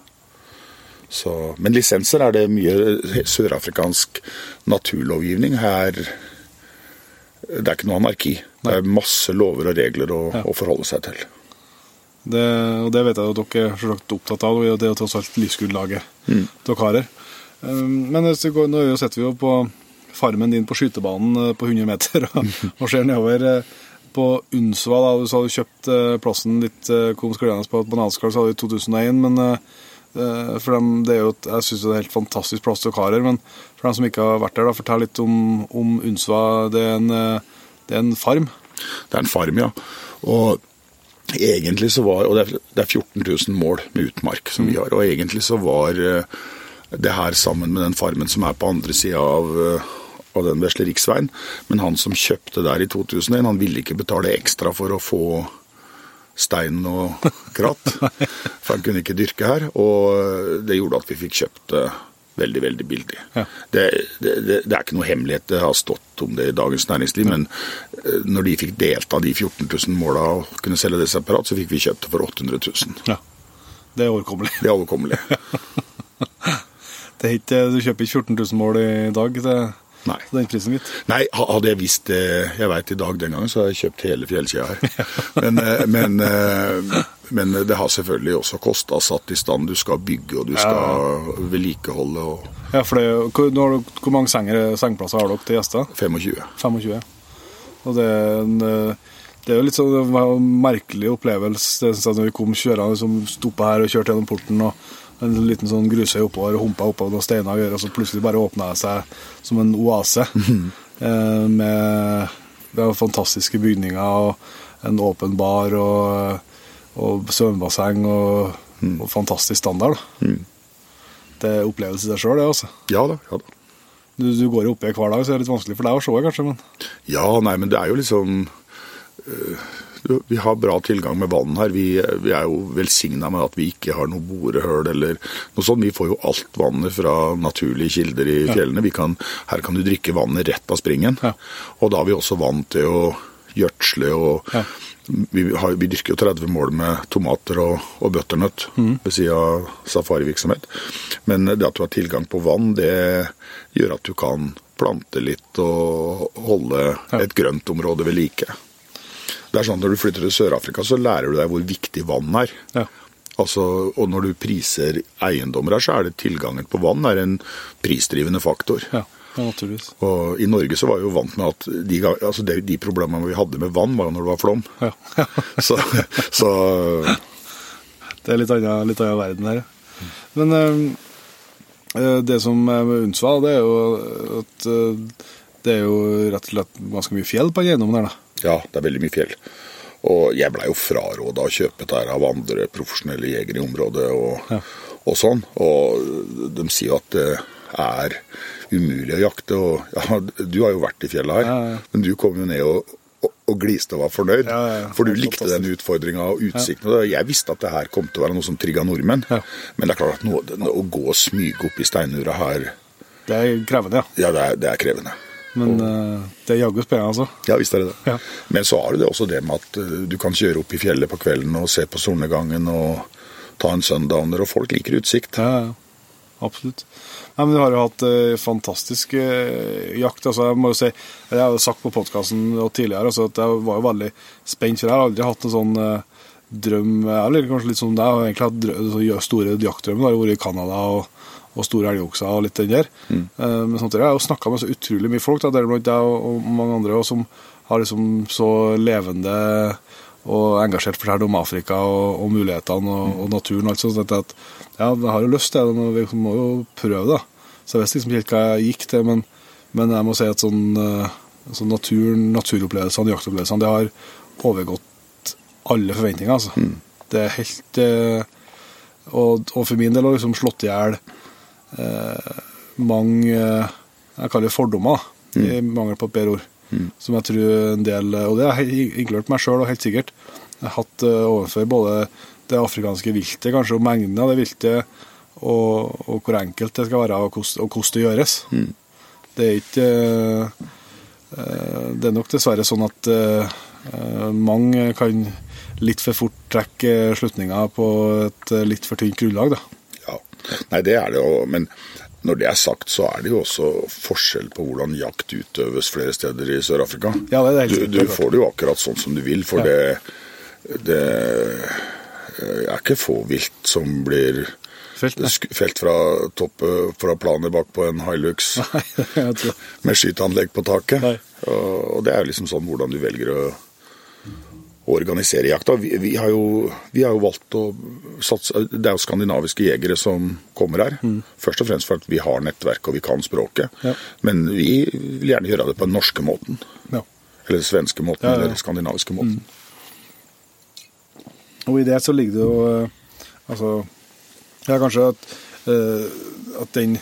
Så, men lisenser er det mye sørafrikansk naturlovgivning. Her det er ikke noe anarki. Det er masse lover og regler å, Ja. å forholde seg til. Det, og det vet jeg at dere er opptatt av. og Det er jo tross alt livsgrunnlaget dere har her. Um, Men går, nå sitter vi jo på farmen din på skytebanen eh, på 100 meter og, og ser nedover eh, på Unsva. da, Du sa du kjøpte eh, plassen litt komisk kom skliende på et bananskall, sa du i 2001. Men for dem, det er jo jeg syns det er en helt fantastisk plass dere har her. Men for dem som ikke har vært der, da, fortell litt om, om Unsva. Det er, en, det er en farm. Det er en farm, ja. Og egentlig så var Og det er, er 14 000 mål med utmark som vi har. Og egentlig så var eh, det her sammen med den farmen som er på andre sida av, eh, av den vesle riksveien. Men han som kjøpte der i 2001, han ville ikke betale ekstra for å få stein og kratt. For han kunne ikke dyrke her. Og det gjorde at vi fikk kjøpt det veldig, veldig billig. Ja. Det, det, det, det er ikke noe hemmelighet, det har stått om det i Dagens Næringsliv, men eh, når de fikk delta de 14 000 måla og kunne selge det separat, så fikk vi kjøpt det for 800 000. Ja. Det er overkommelig. Det er overkommelig. Det er ikke, du kjøper ikke 14 000 mål i dag det Nei. den prisen, gitt. Nei, hadde jeg visst det jeg veit i dag den gangen, så hadde jeg kjøpt hele fjellkjeda her. Men, eh, men, eh, men det har selvfølgelig også kosta satt i stand. Du skal bygge, og du skal vedlikeholde, og Ja, for det, hvor, du, hvor mange senger, sengeplasser har dere til gjester? 25. 25. Og det er, en, eh, det er jo litt sånn en merkelig opplevelse det synes jeg, når vi kom kjørende, liksom stoppa her og kjørte gjennom porten. og en liten sånn grusøy oppover og humpa oppover noen steiner og og så plutselig bare åpna det seg som en oase. eh, med det fantastiske bygninger og en åpen bar og, og svømmebasseng og, og fantastisk standard. da. Det er opplevelse i seg sjøl, det. altså. Ja da. ja da. Du, du går jo oppi hver dag, så det er litt vanskelig for deg å se, kanskje. men... Ja, nei, men det er jo liksom øh, Vi har bra tilgang med vann her. Vi, vi er jo velsigna med at vi ikke har noe borehull eller noe sånt. Vi får jo alt vannet fra naturlige kilder i fjellene. Vi kan, her kan du drikke vannet rett av springen. Ja. Og da har vi også vann til å gjødsle og Ja. vi, har, vi dyrker jo 30 mål med tomater og, og butternut ved siden av safarivirksomhet. Men det at du har tilgang på vann, det gjør at du kan plante litt og holde Ja. et grøntområde ved like. Det er sånn at Når du flytter til Sør-Afrika, så lærer du deg hvor viktig vann er. Ja. Altså, og når du priser eiendommer her, så er det tilgangen på vann er en prisdrivende faktor. Ja, ja naturligvis. Og I Norge så var vi jo vant med at de, altså de, de problemene vi hadde med vann, var jo når det var flom. Ja. Så, så Det er litt annen, litt annen verden her. Men øh, det som er med Unsva, det er jo at øh, det er jo rett og slett ganske mye fjell på eiendommen her. da. ja, det er veldig mye fjell. Og jeg blei jo fraråda å kjøpe dette her av andre profesjonelle jegere i området og, Ja. og sånn. Og de sier jo at det er umulig å jakte. Og ja, du har jo vært i fjellet her, Ja, ja. men du kom jo ned og, og, og gliste og var fornøyd. For du likte fantastisk. den utfordringa og utsikten. og Jeg visste at det her kom til å være noe som trigga nordmenn. Men det er klart at noe, å gå og smyge opp i steinura her, Det er krevende, ja. ja, det er, det er krevende. Men og, det er jaggu spennende, altså. Ja, visst er det det. Ja. Men så har du det også det med at eh, du kan kjøre opp i fjellet på kvelden og se på solnedgangen og ta en sundowner, og folk liker utsikt. Ja, ja. Absolutt. Nei, men Du har jo hatt eh, fantastisk eh, jakt. altså Jeg må jo si, jeg har jo sagt på podkasten tidligere altså, at jeg var jo veldig spent, for jeg har aldri hatt en sånn eh, drøm Eller kanskje litt som deg, jeg har egentlig hatt drøm, så gjør store jaktdrømmer. Jeg har vært i Canada og, og store elgokser og litt den der. Eh, men samtidig har jeg jo snakka med så utrolig mye folk, deriblant deg og, og mange andre, og som har liksom så levende og engasjert fortalt om Afrika og, og mulighetene og, og naturen. og alt sånt, at ja, jeg har jo lyst til det, men vi må jo prøve det. Så jeg visste liksom ikke helt hva jeg gikk til, men, men jeg må si at sånn, eh, sånn naturen, naturopplevelsene, jaktopplevelsene, det har overgått alle forventninger, altså. Det er helt eh, og, og for min del har liksom slått i hjel eh, mange Jeg kaller det fordommer, mm. i mangel på et bedre ord. Som jeg tror en del Og det har inkludert meg sjøl, helt sikkert. Jeg har hatt eh, overfor både det afrikanske viltet, kanskje, og mengden av det viltet, og, og hvor enkelt det skal være, og hvordan, det gjøres. Det er ikke eh, eh, Det er nok dessverre sånn at mange kan litt for fort trekke slutninger på et litt for tynt grunnlag. da. Ja. Nei, det er det jo. Men når det er sagt, så er det jo også forskjell på hvordan jakt utøves flere steder i Sør-Afrika. Ja, det helt du, du får det jo akkurat sånn som du vil, for Ja. det, det er ikke få vilt som blir Felt, felt fra, toppet, fra planet bak på en Hilux med skyteanlegg på taket. Nei. Og, og det er jo liksom sånn hvordan du velger å å organisere jakta. Vi, vi, har jo, vi har jo valgt å satse Det er jo skandinaviske jegere som kommer her. Først og fremst for at vi har nettverk og vi kan språket. Ja. Men vi vil gjerne gjøre det på den norske måten. Ja. Eller den svenske måten, Ja, eller den skandinaviske måten. Og i det så ligger det jo eh, Altså Ja, kanskje at, eh, at den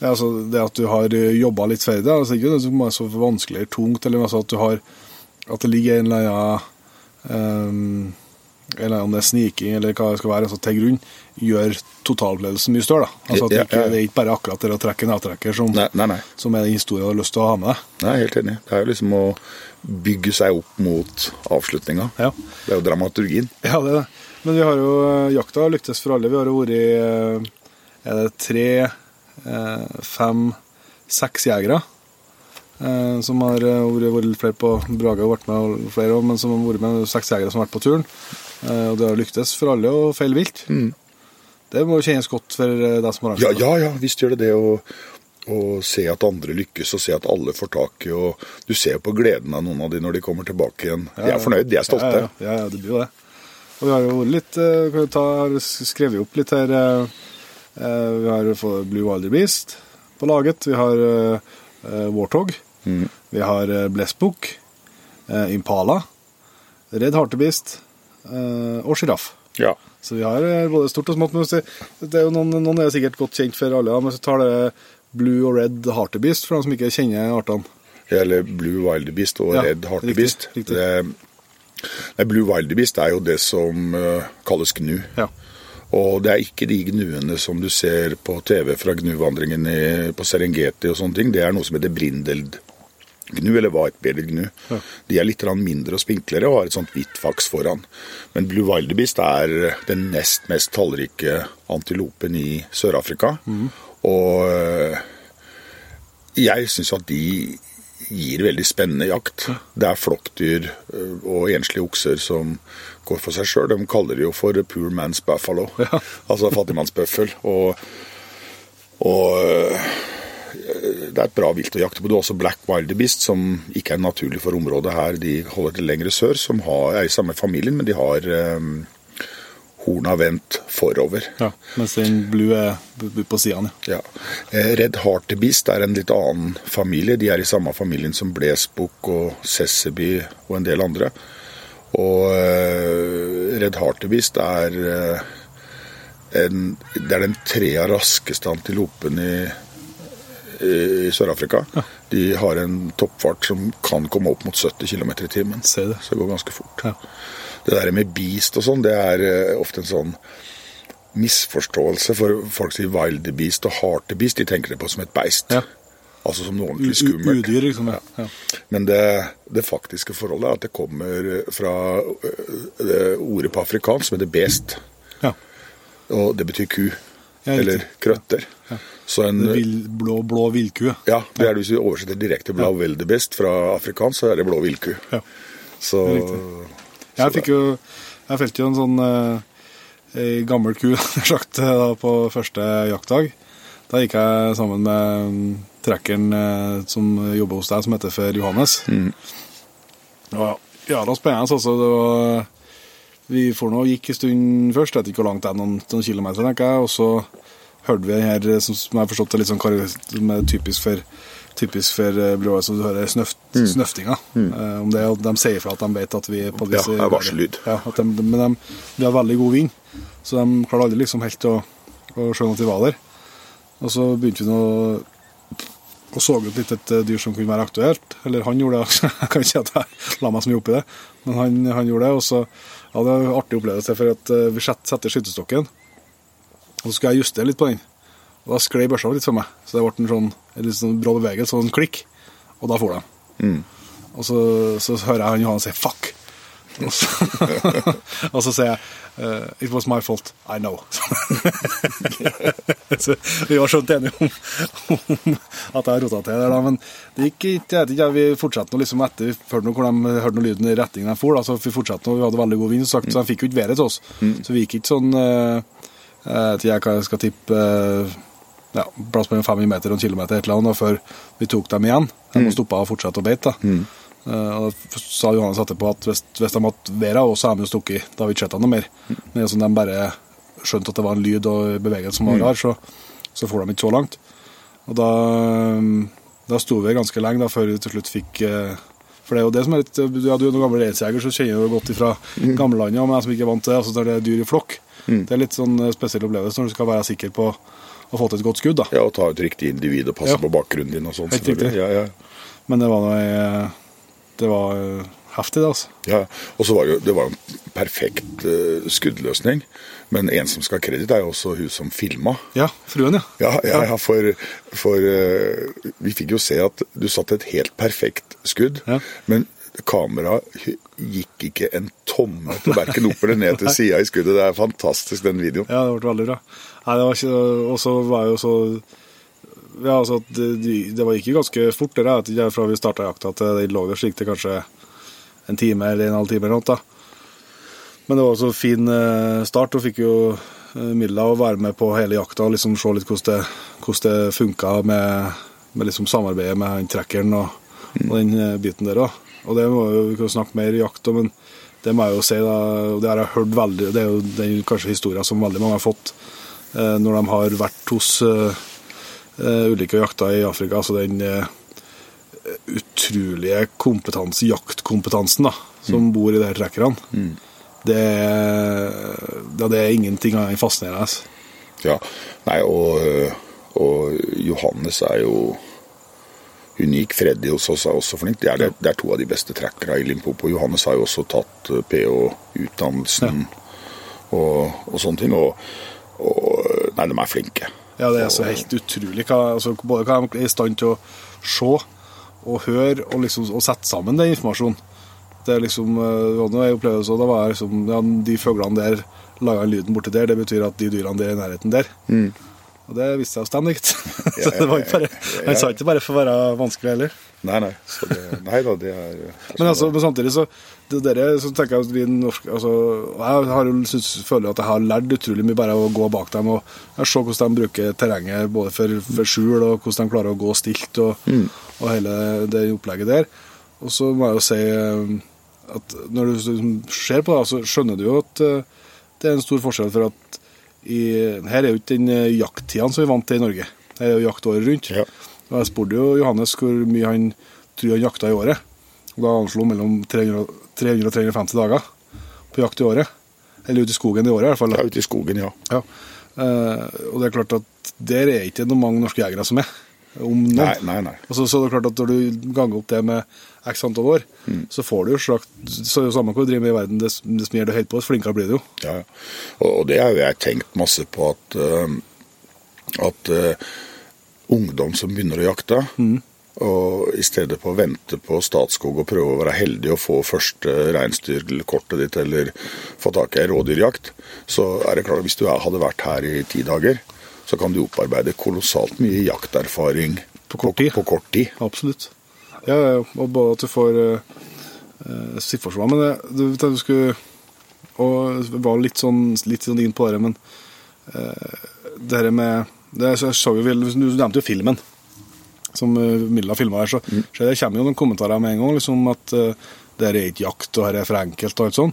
altså, det at du har jobba litt ferdig, altså ikke det er så vanskelig eller tungt, eller altså at du har At det ligger en eller annen eller om det er sniking eller hva det skal være, altså til grunn, gjør totalopplevelsen mye større. da. Altså at det, ikke, det er ikke bare akkurat det å trekke en avtrekker som, Nei, nei, nei. som er den historien du har lyst til å ha med deg. Nei, helt enig. Det er jo liksom å bygge seg opp mot avslutninga. Ja. Det er jo dramaturgien. Ja, det er det. Men vi har jo eh, jakta lyktes for alle. Vi har jo vært i Er det tre, eh, fem, seks jegere eh, som har eh, vært, flere på Brage har vært med flere også, men som har vært med seks jegere som har vært på turen. Eh, og det har lyktes for alle å feile vilt. Det må jo kjennes godt for eh, deg som har Ja, ja, ja, visst gjør det det å, å se at andre lykkes, og se at alle får tak i og Du ser jo på gleden av noen av de når de kommer tilbake igjen. De er fornøyd, de er stolte. Ja, ja, ja, ja, det blir jo det. Og vi har jo litt eh, kan ta, skrevet opp litt her. eh, eh, Vi har Blue Wilder Beast på laget. Vi har eh, eh, Warthog. Mm. Vi har uh, Blessbook. eh, Impala. Red Hartebeast eh, og sjiraff. Ja. Så vi har eh, både stort og smått. Men det, er jo noen, noen er sikkert godt kjent for alle, men så tar det Blue og Red Hartebeast for dem som ikke kjenner artene. Eller Blue Wildebeest og Ja, Red Hartebeest. riktig, riktig. Det, Blue Wildebeest er jo det som eh, kalles gnu. Ja. Og det er ikke de gnuene som du ser på TV fra gnuvandringen i, på Serengeti og sånne ting. Det er noe som heter brindeld-gnu, eller white-bearded gnu. De er litt mindre og spinklere og har et sånt hvitt faks foran. Men Blue Wildebeest er den nest mest tallrike antilopen i Sør-Afrika. Og eh, jeg syns at de gir veldig spennende jakt. Det er flokkdyr og enslige okser som går for seg sjøl. De kaller det jo for poor man's buffalo, altså fattigmannsbøffel. Og, og ø, det er et bra vilt å jakte på. Du har også black wildebeest, som ikke er naturlig for området her. De holder til lengre sør, som har, er i samme familien, men de har um, horna vendt forover. Ja, mens den blue er på sidene. Ja. Eh, Red Hartebeest er en litt annen familie. De er i samme familien som Blesbukk og Sesseby og en del andre. Og eh, Red Hartebeest er eh, en, det er den trea raskeste antilopen i, i Sør-Afrika. De har en toppfart som kan komme opp mot 70 km i timen. Se det. Så det går ganske fort. Ja. Det der med beast og sånn, det er eh, ofte en sånn misforståelse. For folk sier wildebeest og hartebeest, de tenker det på som et beist. Ja. Altså som noe ordentlig skummelt. Udyr, liksom. Ja. Ja. Men det, det faktiske forholdet er at det kommer fra øh, det ordet på afrikansk som heter best. ja. Og det betyr ku. Eller krøtter. Så en, Vil, blå, blå villku. ja, det er det hvis vi oversetter direkte blå veldebest fra afrikansk, så er det blå villku. Ja. Så Jeg fikk jo Jeg felte jo en sånn eh, gammel ku sagt, eh, da, på første jaktdag. Da gikk jeg sammen med mm, trekkeren eh, som jobber hos deg, som heter for Johannes. Ja, ja, det var spennende. Altså, det var, vi for nå gikk en stund først, jeg vet ikke hvor langt det er, noen, noen kilometer, tenker jeg. Og så hørte vi her, som, som jeg har forstått er litt sånn som typisk for typisk for uh, blåa, som du hører snøft, snøftinga. Mm. om det er de sier fra at de vet at vi på disse... Ja, det er varsellyd. Ja, de, de, men de, vi har veldig god vind, så de klarer aldri liksom helt å, å skjønne at vi var der. Og så begynte vi nå og så ut litt et eh, dyr som kunne være aktuelt. Eller han gjorde det, jeg kan ikke si at jeg la meg så mye opp i det, men han, han gjorde det. Og så ja, det var artig opplevelse, for at eh, vi set- setter skytestokken, og så skulle jeg justere litt på den. Og da sklei børsa litt for meg, så det ble en sånn, en sånn brå bevegelse, sånn klikk, og da for de. Og så, så hører jeg han Johan si 'fuck'. Og så, og så sier jeg uh, 'It was my fault. I know'. så vi var skjønt enige om, om at jeg rota til der. Men det gikk ikke, jeg vet ikke, vi fortsatte nå liksom etter vi hørte noe hvor de hørte noe lyden i retningen de for, da, så vi fortsatte nå, vi hadde veldig god vind, så, sagt, så de fikk jo ikke været til oss. Så vi gikk ikke sånn eh, Ikke hva jeg skal tippe eh, ja, plass mellom 500 meter og en kilometer et eller annet, før vi tok dem igjen. De må stoppe og fortsette å beite. Mm. Eh, og da sa Johannes etterpå at hvis, hvis de hadde været av så hadde de stukket. Da har vi ikke sett dem noe mer. Men det er sånn de bare skjønte at det var en lyd og bevegelse som var rar, så, så for de ikke så langt. Og da, da sto vi ganske lenge da, før vi til slutt fikk eh, For det er jo det som er litt ja, Du er noen gammel reinsjeger, så kjenner du godt ifra gamlelandet, men jeg som ikke er vant til det, altså når det er dyr i flokk. Det er litt sånn eh, spesiell opplevelse når du skal være sikker på å få til et godt skudd. da. Ja, og ta ut riktig individ og passe Ja. på bakgrunnen din og sånn. Helt riktig. Ja, ja. Men det var noe eh, Det var eh, heftig, altså. Ja, og så var det jo det var en perfekt uh, skuddløsning. Men en som skal ha kreditt, er jo også hun som filma. Ja, fruen, ja. Ja, ja, ja for, for uh, vi fikk jo se at du satte et helt perfekt skudd, Ja. men kameraet gikk ikke en tomme til verken opp eller ned til sida i skuddet. Det er fantastisk, den videoen. Ja, det ble veldig bra. Nei, det var ikke Og så var jo så Ja, altså, det, det var ikke ganske fort, det der, fra vi starta jakta til det lå der slik det kanskje en time eller en halv time eller noe. Men det var også fin eh, start, og fikk jo eh, midler å være med på hele jakta og liksom se litt hvordan det, hvordan det funka med, med liksom samarbeidet med trekkeren og, og den eh, biten der òg. Og det må vi kan snakke mer jakt om, men det må jeg jo si, da, og det har jeg hørt veldig Det er jo den kanskje historien som veldig mange har fått når de har vært hos eh, ulike jakter i Afrika. Altså den eh, utrolige kompetanse, jaktkompetansen da, som bor i de her trekkerne. Det, er- ja, det er ingenting annet enn fascinerende. Ja, nei, og, og Johannes er jo unik. Freddy hos oss er også flink. Det er, det, det er to av de beste trackerne i Limpopo. Johannes har jo også tatt øh, PH-utdannelsen og, og sånne ting. Og, og nei, de er flinke. Ja, det er så helt utrolig hva, altså, både hva de er i stand til å se og høre og, liksom, og sette sammen den informasjonen. Det er liksom, eh, jeg opplevde så, da var jeg liksom, ja, de fuglene der laga lyden borti der, det betyr at de dyrene der er i nærheten der. Og det viste seg å stemme, gitt. så det var ikke bare, han sa ikke bare for å være vanskelig heller. Nei, nei. Så det, nei da, det er Men, altså, men samtidig så det der, så tenker jeg at vi norske altså, Jeg har jo synes, føler at jeg har lært utrolig mye bare av å gå bak dem og se hvordan de bruker terrenget både for, for skjul og hvordan de klarer å gå stilt og, og hele det opplegget der. Og så må jeg jo si eh, at når du liksom ser på det, så skjønner du jo at eh, det er en stor forskjell for at i, her er jo ikke den jakttida som vi er vant til i Norge. Her er jo jakt året rundt. Ja. Og jeg spurte jo Johannes hvor mye han tror han jakta i året. Og da anslo han mellom 300 300 og 350 dager på jakt i året. Eller ute i skogen i året, i hvert fall. Ja, ute i skogen, ja. Ja. Eh, og det er klart at der er ikke noe mange norske jegere som er. Om noen. Nei, nei, nei. Og så, det er klart at Når du ganger opp det med x antall år, så får du jo slakt Så er det jo samme hva du driver med i verden, dess dess mer du holder på, dess flinkere blir du jo. Ja, og, det har jo jeg tenkt masse på at, øh, at uh, ungdom som begynner å jakte, og i stedet for å vente på Statskog og prøve å være heldig og få første reinsdyrkortet ditt eller få tak i ei rådyrjakt, så er det klart at hvis du hadde vært her i ti dager, så kan du opparbeide kolossalt mye jakterfaring På kort tid. På, kort tid. Absolutt. Ja, og både at du får uh, situasjoner Men det, du, vet du skulle Og var litt sånn, litt sånn inn på det, men uh, det her med det, så jeg så jo, Du nevnte jo filmen som Milla filma her, så, så det kommer jo noen kommentarer med en gang liksom at uh, det her er ikke jakt, og her er for enkelt og alt sånn.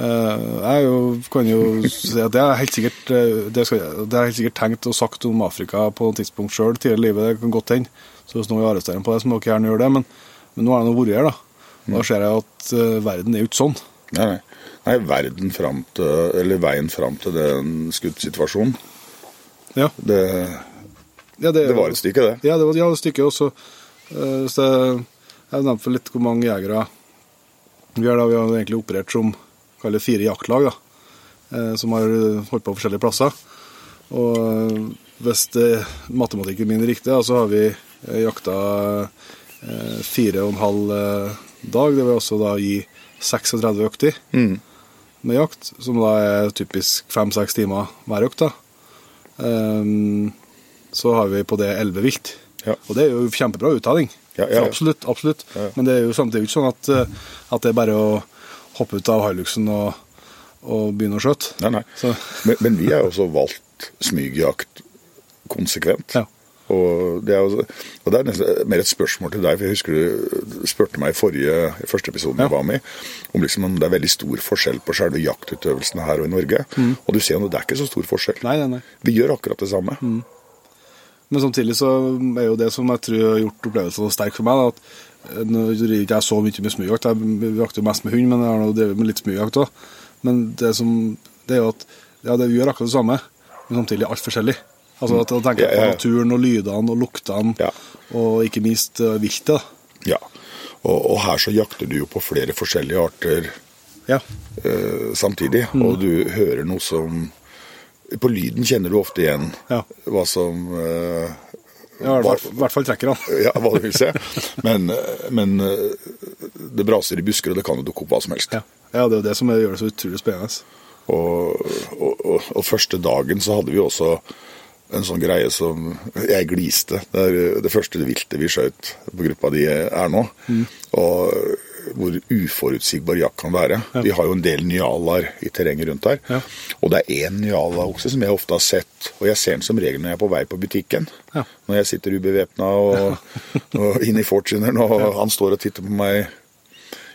Eh, Jeg er jo, kan jo si at det er helt sikkert eh, det, skal, det er helt sikkert tenkt og sagt om Afrika på et tidspunkt sjøl tidligere i livet. Det kan godt hende. Så hvis noen vil arrestere meg på det, så må dere gjerne gjøre det. Men, men nå har jeg nå vært her, da. Da ser jeg at eh, verden er jo ikke sånn. Nei, nei. verden fram til, eller veien fram til den skuddsituasjonen, Ja, det, ja, det var et stykke, det. Ja, det var ja, et stykke også. Så jeg jeg nevnte litt hvor mange jegere vi har da. Vi har egentlig operert som kall det fire jaktlag, da, eh, som har holdt på forskjellige plasser. Og eh, hvis matematikken min er riktig, så har vi eh, jakta eh, fire og en halv eh, dag. Det vil også da gi 36 økter med jakt, som da er typisk fem-seks timer hver økt. da. Ehm, så har vi på det elleve vilt. Ja. Og det er jo kjempebra uttelling. Ja, ja. Absolutt. absolutt. Men det er jo samtidig ikke sånn at, eh, at det er bare å hoppe ut av Hiluxen og, og begynne å skjøte. Nei, nei. Så- Men, men vi har jo også valgt smygjakt konsekvent. Ja. Og det, er jo, og det er nesten mer et spørsmål til deg, for jeg husker du spurte meg i forrige, første episoden jeg Ja. var med om liksom om det er veldig stor forskjell på selve jaktutøvelsene her og i Norge. Og du ser jo at det er ikke så stor forskjell. Mm. Nei, nei, nei. Vi gjør akkurat det samme. Men samtidig så er jo det som jeg tror har gjort opplevelsen så sterk for meg, da, at nå driver ikke jeg så mye med smugjakt, Jeg jakter mest med hund, men jeg har nå drevet med litt smugjakt òg. Men det, som, det er jo at ja, det, vi gjør akkurat det samme, men samtidig alt forskjellig. Altså at jeg tenker ja, Ja, på naturen og lydene og luktene, Ja. og ikke minst eh, viltet. Ja. Og, og her så jakter du jo på flere forskjellige arter Ja. eh, samtidig, Mm. og du hører noe som På lyden kjenner du ofte igjen Ja. hva som eh, Ja, I hvert fall- i trekker han. ja, hva du vil se. Men, men eh, det braser i busker, og det kan jo dukke opp hva som helst. Ja. ja, det er jo det som gjør det så utrolig spennende. Og, og, og, og første dagen så hadde vi også en sånn greie som Jeg gliste. Det er det første viltet vi skjøt på gruppa di er nå. Og hvor uforutsigbar jakt kan være. Vi har jo en del nyalaer i terrenget rundt her. Ja. Og det er én nyalaokse som jeg ofte har sett, og jeg ser den som regel når jeg er på vei på butikken. Ja. Når jeg sitter ubevæpna og, og inne i Fortuneren, og han står og titter på meg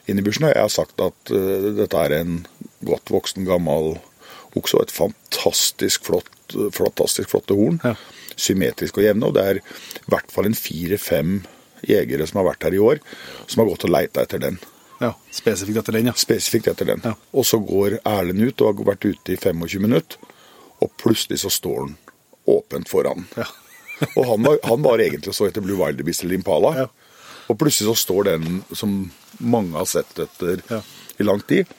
inn i bushen. Og jeg har sagt at uh, dette er en godt voksen, gammel okse og et fantastisk flott, fantastisk flotte horn. Ja. Symmetrisk og jevne. Og det er i hvert fall en fire-fem jegere som har vært her i år, som har gått og leita etter den. Ja, Spesifikt etter den, ja. Spesifikt etter den. Ja. Og så går Erlend ut og har vært ute i 25 minutter, og plutselig så står han åpent foran. Ja. og han var, han var egentlig så etter Blue Wildebeest eller Impala. Ja. Og plutselig så står den som mange har sett etter Ja. i lang tid.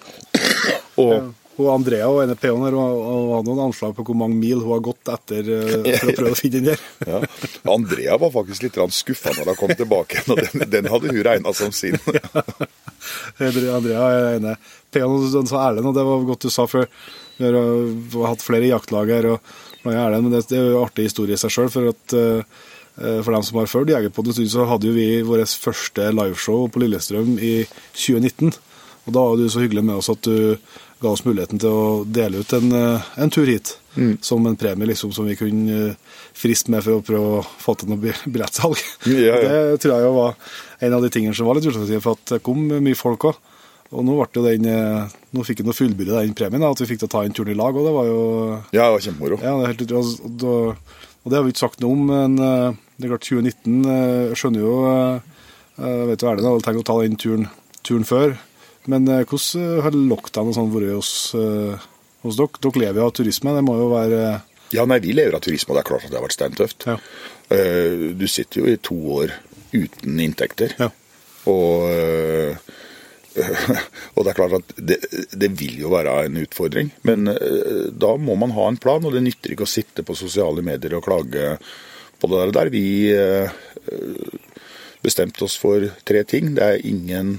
Og Hun Andrea og ene P-en her, og og noen anslag på hvor mange mil hun har gått etter eh, for å prøve å finne den der. ja, Andrea var faktisk litt skuffa når hun kom tilbake igjen, og den, den hadde hun regna som sin. Andrea er ene P-en sa Erlend, og det var godt du sa, før. vi har, har hatt flere jaktlag her. og Erlend, men det, det er jo en artig historie i seg sjøl. For, eh, for dem som har fulgt Jegerpodden en stund, så hadde jo vi vårt første liveshow på Lillestrøm i 2019. Og da var du så hyggelig med oss at du ga oss muligheten til å dele ut en, eh, en tur hit. Som en premie liksom, som vi kunne eh, friste med for å prøve å få til noe billettsalg. Ja, ja. Det tror jeg jo var en av de tingene som var litt utslagsgivende, for at det kom mye folk òg. Og nå, den, eh, nå fikk vi fullbyrde den premien, at vi fikk til å ta en turen i lag. Og det var jo Ja, det var kjempemoro. ja, det er helt utrolig. Og, og det har vi ikke sagt noe om, men det er klart 2019 eh, Jeg skjønner jo Jeg vet jo Erlend hadde tenkt å ta den turen, turen før. Men eh, hvordan eh, har lockdown og sånn vært hos, eh, hos dere? Dere lever jo av turisme, det må jo være Ja, nei, vi lever av turisme, og det er klart at det har vært steintøft. Ja. Du sitter jo i to år uten inntekter. Ja. Og, og det er klart at det, det vil jo være en utfordring. Men da må man ha en plan, og det nytter ikke å sitte på sosiale medier og klage på det der. Vi bestemte oss for tre ting. Det er ingen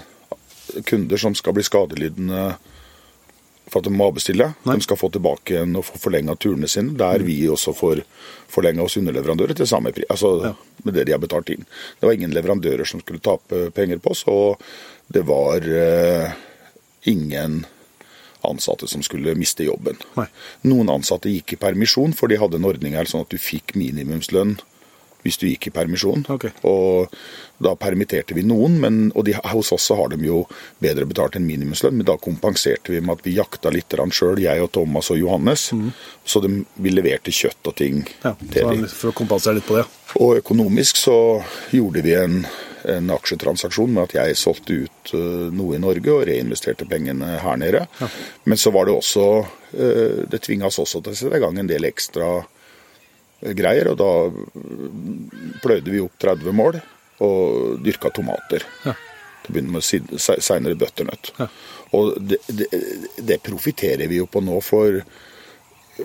kunder som skal bli skadelidende for at de må avbestille. Nei. De skal få tilbake igjen og få forlenga turene sine, der vi også får forlenga oss underleverandører til samme pris. Altså med det de har betalt inn. Det var ingen leverandører som skulle tape penger på oss, og det var eh, ingen ansatte som skulle miste jobben. Nei. Noen ansatte gikk i permisjon, for de hadde en ordning her sånn at du fikk minimumslønn hvis du gikk i permisjon. Okay. Og da permitterte vi noen, men, og de, hos oss så har de jo bedre betalt enn minimumslønn, men da kompenserte vi med at vi jakta litt sjøl, jeg og Thomas og Johannes. Så de, vi leverte kjøtt og ting Mm. Ja, så for å kompensere litt på det. Og økonomisk så gjorde vi en, en aksjetransaksjon med at jeg solgte ut eh, noe i Norge og reinvesterte pengene her nede. Men så var det også eh, Det tvinga oss også til å sette i gang en del ekstra greier. Og da pløyde vi opp 30 mål og dyrka tomater. Ja. Til å begynne med seinere butternut. Ja. Og det, det, det profitterer vi jo på nå, for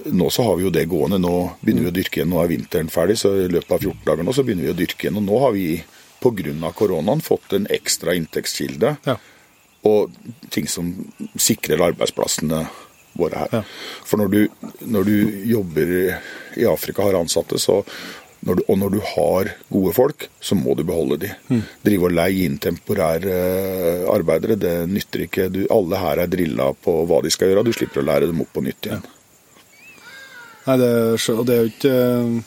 nå så har vi jo det gående. Nå begynner vi å dyrke igjen. Nå er vinteren ferdig, så i løpet av 14 dager nå så begynner vi å dyrke igjen. Og nå har vi pga. koronaen fått en ekstra inntektskilde. Ja. Og ting som sikrer arbeidsplassene våre her. Ja. For når du, når du jobber i Afrika, har ansatte, så når du, og når du har gode folk, så må du beholde de. Mm. Drive og leie inn temporære eh, arbeidere, det nytter ikke. Du, alle her er drilla på hva de skal gjøre, du slipper å lære dem opp på nytt igjen. Nei, det, det er jo ikke eh,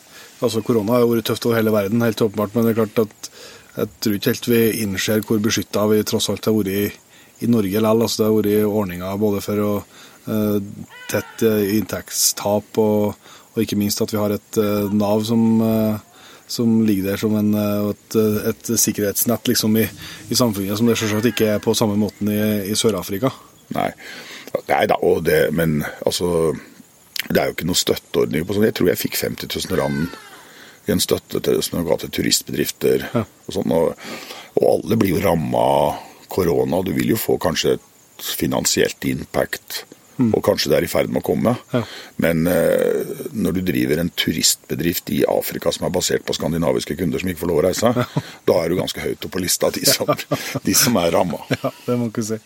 Altså, korona har vært tøft over hele verden, helt åpenbart, men det er klart at jeg tror ikke helt vi innser hvor beskytta vi tross alt har vært i, i Norge likevel. Altså, det har vært ordninger både for å uh, tette inntektstap og, og ikke minst at vi har et eh, Nav som, eh, som ligger der som en, eh, et, et sikkerhetsnett liksom, i, i samfunnet, som det selvsagt ikke er på samme måten i, i Sør-Afrika. Nei. Nei da, og det, men altså Det er jo ikke noe støtteordning på sånn. Jeg tror jeg fikk 50 000 rand i en støtte til, som ga til turistbedrifter. Ja. Og sånn, og, og alle blir jo ramma av korona. Du vil jo få kanskje et finansielt impact. Og kanskje det er i ferd med å komme. Ja. Men eh, når du driver en turistbedrift i Afrika som er basert på skandinaviske kunder som ikke får lov å reise, da er du ganske høyt oppe på lista, de som, de som er ramma. Ja, det må du ikke si.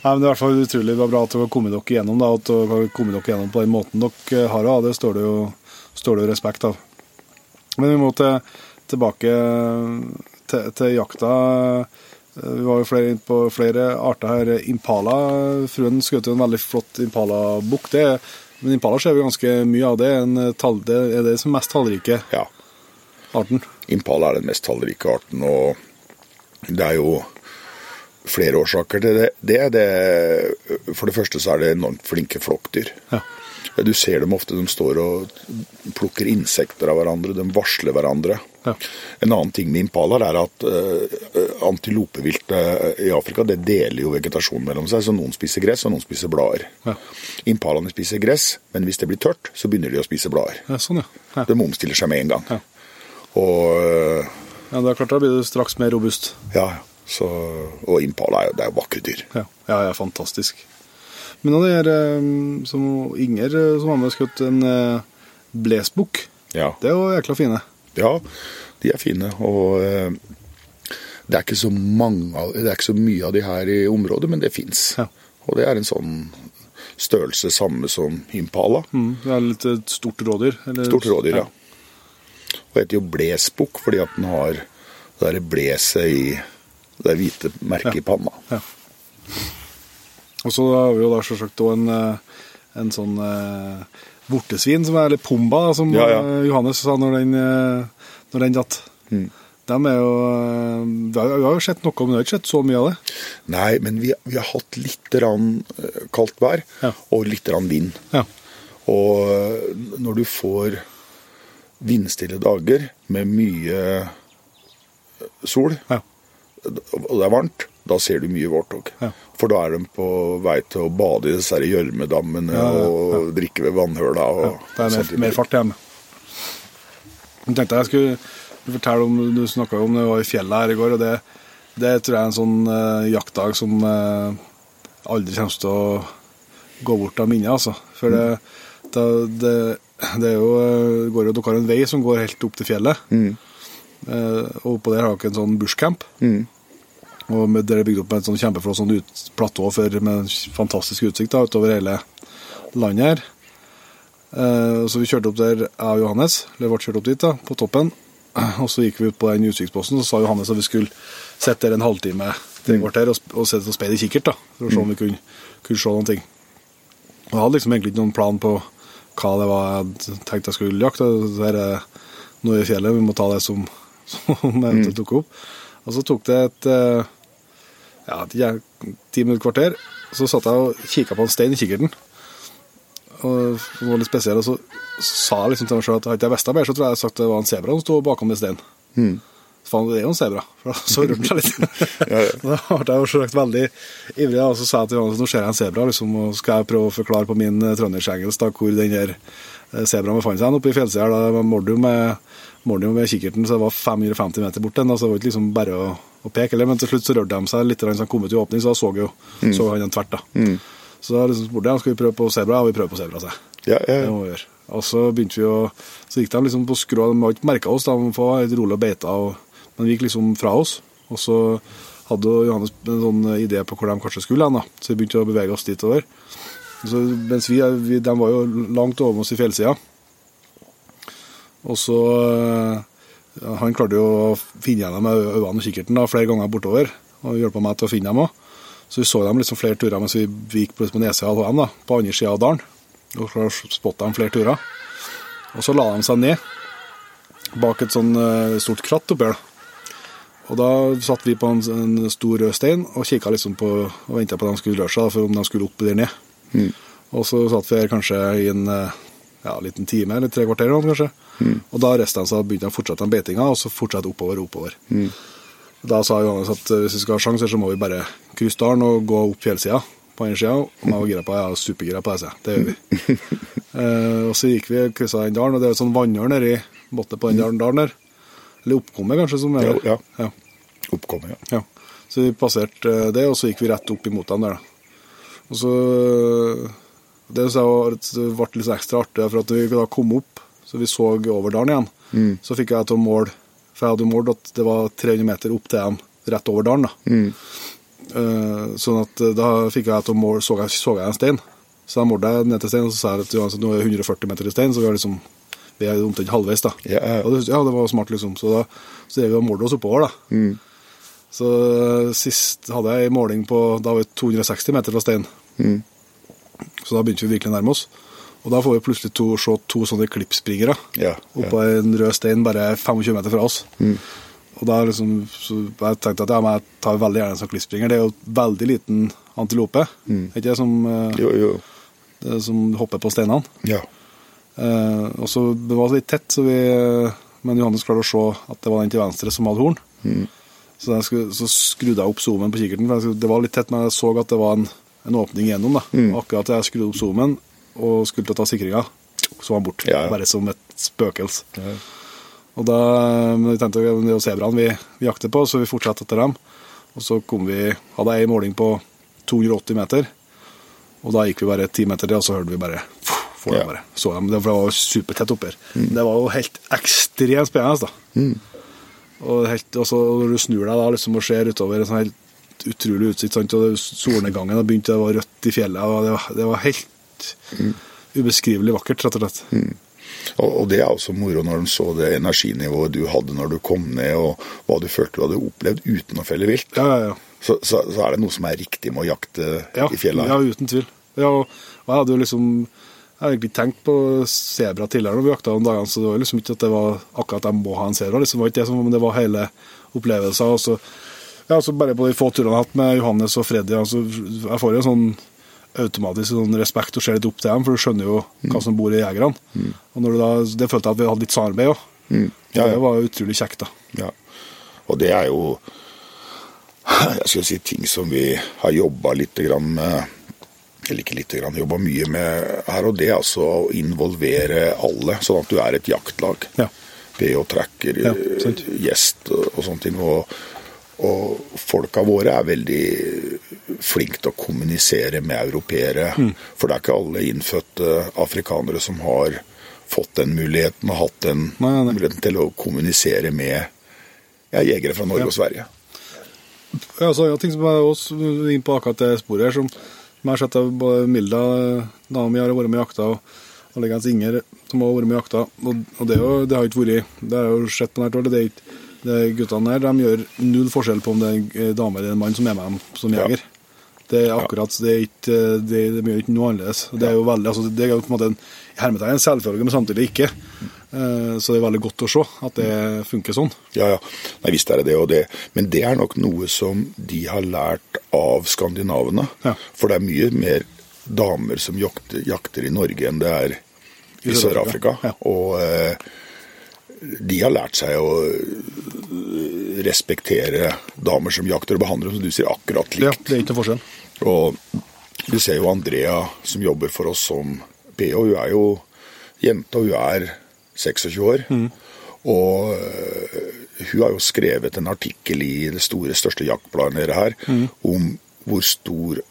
Nei, men Det er i hvert fall utrolig bra at dere har kommet dere gjennom da, at dere har kommet dere gjennom på den måten dere har. da. Det står det jo, står det jo respekt av. Men vi må til, tilbake til, til jakta. Vi var jo flere inn på flere arter her. Impala. Fruen skjøt en veldig flott impalabukk. Det, men impala ser vi ganske mye av. Det en tall, det er det som mest tallrike Ja. arten. Impala er den mest tallrike arten, og det er jo flere årsaker til det. det, det for det første så er det enormt flinke flokkdyr. Ja. Du ser dem ofte, de står og plukker insekter av hverandre, de varsler hverandre. Ja. En annen ting med impalaer er at uh, antilopeviltet i Afrika det deler jo vegetasjonen mellom seg, så noen spiser gress og noen spiser blader. Ja. Impalaene spiser gress, men hvis det blir tørt, så begynner de å spise blader. Ja, sånn, ja. De omstiller seg med en gang. Ja. Og uh, ja. Det er klart, da blir du straks mer robust. ja, så, og impala er jo det er jo vakre dyr. Ja, ja, ja fantastisk. Men av det her eh, som Inger eh, som har med skutt en eh, blesbukk, Ja. det er jo jækla fine. Ja, de er fine. Og eh, det er ikke så mange det er ikke så mye av de her i området, men det fins. Ja. Og det er en sånn størrelse samme som impala. Mm, det er litt et stort rådyr. eller- Stort rådyr, ja. Og heter jo blesbukk fordi at den har det derre bleset i det hvite merket i panna. Ja. Og så har vi jo da selvsagt òg en, eh, en sånn eh, vortesvin, som er eller pumba, som Ja, ja. eh, Johannes sa når den, eh, når den datt. Mm. De er jo eh, Vi har, jo sett noe, men vi har ikke sett så mye av det. Nei, men vi, vi har hatt litt rann, kaldt vær Ja. og litt rann vind. Ja. Og når du får vindstille dager med mye sol, Ja. Og det er varmt, da ser du mye vårtog. Ja. For da er de på vei til å bade i disse gjørmedammene Ja, ja, og drikke ved vannhøla. Og det er mer, mer fart hjemme. Jeg tenkte jeg skulle fortelle om Du snakka om det var i fjellet her i går, og det, det tror jeg er en sånn uh, jaktdag som uh, aldri kommer til å gå bort av minnet, altså. For det, det, det, det er jo eh, går jo, Dere har en vei som går helt opp til fjellet. Mm. Eh, og oppå der har dere en sånn bushcamp. Mm. Og med, der er bygd opp med et sånn kjempeflott sånn ut, platå for, med fantastisk utsikt da, utover hele landet her. Eh, så vi kjørte opp der, jeg og Johannes, eller ble kjørt opp dit, da, på toppen. Og så gikk vi ut på den utsiktsposten, så sa Johannes at vi skulle sitte der en halvtime til mm. kvarter og, sette og sitte og speide i kikkert, da, for å se om vi kunne, kunne se noen ting. Og jeg hadde liksom egentlig ikke noen plan på hva det var jeg tenkte jeg skulle jakte. Det er noe i fjellet, vi må ta det som, som eventuelt tok opp. Og så tok det et eh, ja, ti minutter, kvarter. Så satt jeg og kikka på en stein i kikkerten. Og det var litt spesiell, og så sa jeg liksom til meg sjøl at hadde jeg visst det bedre, så tror jeg jeg hadde sagt det var en sebra som sto bakom den steinen. Faen, det er jo en sebra. Så rørte han seg litt. Da ble jeg selvsagt veldig ivrig, og så sa jeg til Johannes nå ser jeg en sebra, liksom, og skal jeg prøve å forklare på min trøndersk-engelsk da, hvor den eh, sebraen befant seg oppe i fjellsida. her, Da jo med, målte jo med kikkerten, så det var 550 meter bort den. altså så det var ikke liksom bare å, å peke, eller, men til slutt så rørte de seg litt, så han kom ut i åpning, så da så jo så han den tvert. da. Så da liksom spurte jeg skal vi prøve på sebra, ja, vi prøver på sebra, sa jeg. Ja, ja, Det må vi gjøre. Og så begynte vi å Så gikk de liksom på skrå, de hadde ikke merka oss, de var litt rolig og beita, og, men vi gikk liksom fra oss. Og så hadde Johannes en sånn idé på hvor de kanskje skulle hen. Så vi begynte å bevege oss dit over. Så, mens vi, vi, de var jo langt over oss i fjellsida. Og så ja, Han klarte jo å finne gjennom dem med øynene og kikkerten da, flere ganger bortover, og hjelpa meg til å finne dem òg. Så vi så dem liksom flere turer mens vi gikk på nedsida av dem, da, på andre sida av dalen. Og klarte å spotte dem flere turer. Og så la de seg ned bak et sånn eh, stort kratt oppi her. Og da satt vi på en, en stor rød stein og kikka liksom på og venta på at de skulle røre seg, for om de skulle opp eller ned. Og så satt vi her kanskje i en eh, en liten time eller tre kvarter, kanskje. Og da reiste de seg og begynte å fortsette den beitinga, og så fortsette oppover og oppover. Da sa Johannes at eh, hvis vi skal ha sjanser, så må vi bare krysse dalen og gå opp fjellsida på andre sida. Og jeg var gira på ja, supergira på det. Det gjør vi. eh, og så gikk vi og kryssa den dalen, og det er et sånn vannhjørn nedi bunnen på den dalen, der. Eller oppkommet, kanskje, som er Ja, der. ja. ja. Oppkommet, ja. Ja. Så vi passerte eh, det, og så gikk vi rett opp imot dem der. da. Og så Det ble litt ekstra artig, for at vi da kom opp, så vi så over dalen igjen, så fikk jeg til å måle For jeg hadde målt at det var 300 meter opp til dem, rett over dalen. da. Eh, sånn at eh, da fikk jeg til å måle Så jeg, så jeg en stein. Så da målte jeg ned til steinen, og så sa jeg at uansett, nå er det 140 meter i stein, så vi er liksom vi er omtrent halvveis, da. Ja, ja. Og det, ja, det var smart, liksom. Så da så drev vi og målte oss oppover, da. Så eh, sist hadde jeg en måling på Da var vi 260 meter fra steinen. Så da begynte vi virkelig å nærme oss. Og da får vi plutselig to, se to sånne klippspringere Ja, oppå en rød stein bare 25 meter fra oss. Og da liksom, så jeg tenkte at ja, men jeg tar veldig gjerne en sånn klippspringer. Det er jo veldig liten antilope. mm. ikke det som, eh, Jo, jo. det som hopper på steinene? Ja. Eh, og så Det var litt tett, så vi, eh, men Johannes klarte å se at det var den til venstre som hadde horn. Så, jeg skulle, så skrudde jeg opp zoomen på kikkerten. For det var litt tett, men jeg så at det var en, en åpning igjennom. da. Mm. Akkurat da jeg skrudde opp zoomen og skulle ta sikringa, så var han borte. Ja, ja. Bare som et spøkelse. Og da men vi tenkte at det sebraene vi, vi jakter på, så vi fortsatte etter dem. Og så kom vi, hadde jeg ei måling på 280 meter, og da gikk vi bare 10 meter til, og så hørte vi bare for Ja. bare. Så dem, det var supertett oppi her. Det var jo helt ekstremt spennende, da. Og, helt, og så når du snur deg da liksom og ser utover en sånn helt utrolig utsikt, sant? og solnedgangen hadde begynt, det var rødt i fjellet, og det var, det var helt ubeskrivelig vakkert, rett og slett. Og, og det er også moro når de så det energinivået du hadde når du kom ned, og hva du følte du hadde opplevd uten å felle vilt. Ja, ja, ja. Så, så, så er det noe som er riktig med å jakte Ja, i fjellet. ja, uten tvil. Ja, og, og jeg hadde jo liksom Jeg har egentlig tenkt på sebra tidligere når vi jakta om dagene, så det var liksom ikke at det var akkurat jeg må ha en sebra, liksom, det var ikke det som, men det var hele opplevelsen. Og så, ja, altså bare på de få turene jeg har hatt med Johannes og Freddy, altså, jeg får jo sånn automatisk sånn respekt og ser litt opp til dem, for du skjønner jo hva som bor i jegerne. Og når du da, det følte jeg at vi hadde litt samarbeid òg. Ja, ja. Det var utrolig kjekt, da. Ja. Og det er jo jeg skal si ting som vi har jobba litt med eller ikke litt, grann, jobba mye med her og det, altså å involvere alle, sånn at du er et jaktlag. Ja. BH-tracker, Ja, gjest og, og sånne ting. Og, og folka våre er veldig flinke til å kommunisere med europeere. Mm. For det er ikke alle innfødte afrikanere som har fått den muligheten og hatt den Nei, nei, muligheten til å kommunisere med ja, jegere fra Norge Ja. og Sverige. Ja, så er det ting som er også inn på akkurat det sporet her, som jeg har sett av både Milda, dama mi har vært med i jakta, og, Legens Inger, som har vært med i jakta. Og, og det, er jo, det har ikke vært Det har jeg jo sett på nært hold. Det er ikke, guttene her de gjør null forskjell på om det er en dame eller en mann som er med dem som jeger. Det er akkurat, det er ikke, det, de gjør ikke noe annerledes. Det er jo veldig, altså det er jo på en måte en hermetegn selvfølge, men samtidig ikke. Eh, Så det er veldig godt å se at det funker sånn. Ja, ja. Nei, visst er det det og det. Men det er nok noe som de har lært av skandinavene. Ja. For det er mye mer damer som jakter, jakter i Norge enn det er i Sør-Afrika, ja. Og eh, de har lært seg å eh, respektere damer som jakter, og behandler dem som du sier, akkurat likt. Ja, det er ikke forskjell. Og du ser jo Andrea som jobber for oss som PH. Hun er jo jente, og hun er 26 år. Og øh, hun har jo skrevet en artikkel i det store, største jaktbladet nede her om hvor stor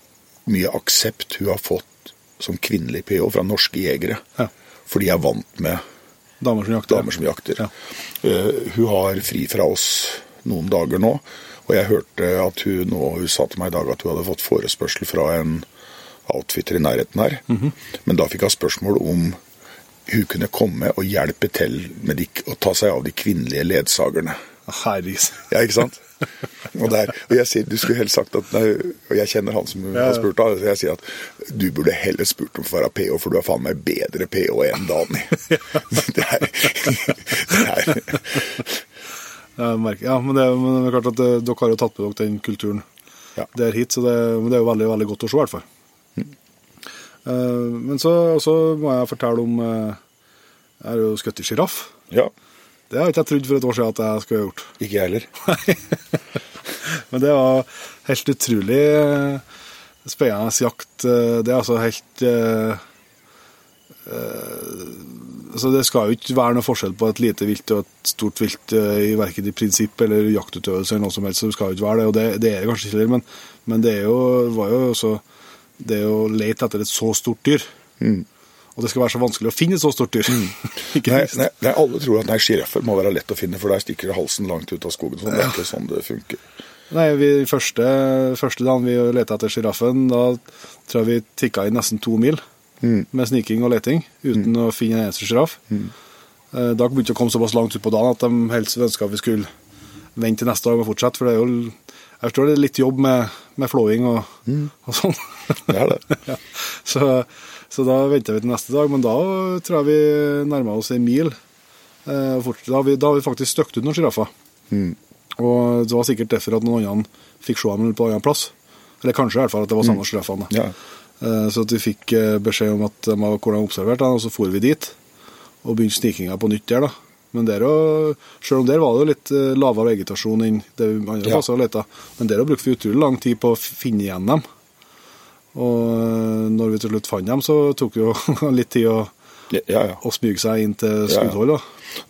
mye aksept hun har fått som kvinnelig PH fra norske jegere. Ja. For de er vant med Damer som jakter. damer som jakter. Ja. Uh, hun har fri fra oss noen dager nå, og jeg hørte at hun nå, hun sa til meg i dag at hun hadde fått forespørsel fra en outfitter i nærheten her. Mhm. Men da fikk hun spørsmål om hun kunne komme og hjelpe til med de, å ta seg av de kvinnelige ledsagerne. Herregud. Ja, ikke sant? Og, der, og jeg sier, du skulle helst sagt at nei, Og jeg kjenner han som har spurt, da, så jeg sier at du burde heller spurt om å være PH, for du er faen meg bedre PH enn Dani. Det er, det er ja, men det, men det er klart at eh, dere har jo tatt med dere den kulturen Ja. der hit, så det, det er jo veldig, veldig godt å se, i hvert fall. Eh, men så må jeg fortelle om uh, Jeg har jo skutt sjiraff. Ja, Det har ikke jeg trodd for et år siden at jeg skulle ha gjort. ikke jeg heller. Men det var helt utrolig eh, spennende jakt. Eh, Det er altså helt uh, uh, altså Det skal jo ikke være noe forskjell på et lite vilt og et stort vilt uh, i verken i prinsipp eller jaktutøvelse eller noe som helst. så Det skal jo ikke være det, og det, det er det kanskje ikke heller, men, men det er jo, var jo også det er å lete etter et så stort dyr. Og det skal være så vanskelig å finne så stort dyr. ikke Nei, nei, nei, alle tror at sjiraffer må være lett å finne, for der stikker halsen langt ut av skogen. Sånn. Det er ikke sånn det funker. Nei, vi, første, første dagen vi lette etter sjiraffen, da tror jeg vi tikka inn nesten to mil med sniking og leting uten å finne en eneste sjiraff. Eh, Da begynte det å komme såpass langt ut på dagen at de helst ønska at vi skulle vente til neste dag og fortsette. For det er jo jeg forstår det er litt jobb med, med flåing og, og sånn. Det er det. ja. så, så da venta vi til neste dag, men da tror jeg vi nærma oss en mil. Eh, Da har vi, da har vi faktisk støkt ut noen sjiraffer. Og det var sikkert derfor at noen andre fikk se dem på en annen plass. Eller kanskje i hvert fall at det var samme sjiraffene. Ja. Eh, Så at vi fikk eh, beskjed om at de var hvor de observerte, den, og så for vi dit. Og begynte snikinga på nytt der, da. Men der og, selv om der var det jo litt lavere vegetasjon enn det vi andre Ja. plasser leta, men der brukte vi utrolig lang tid på å finne igjen dem. Og eh, når vi til slutt fant dem, så tok det jo litt tid å, Ja, ja, å smyge seg inn til Ja, ja.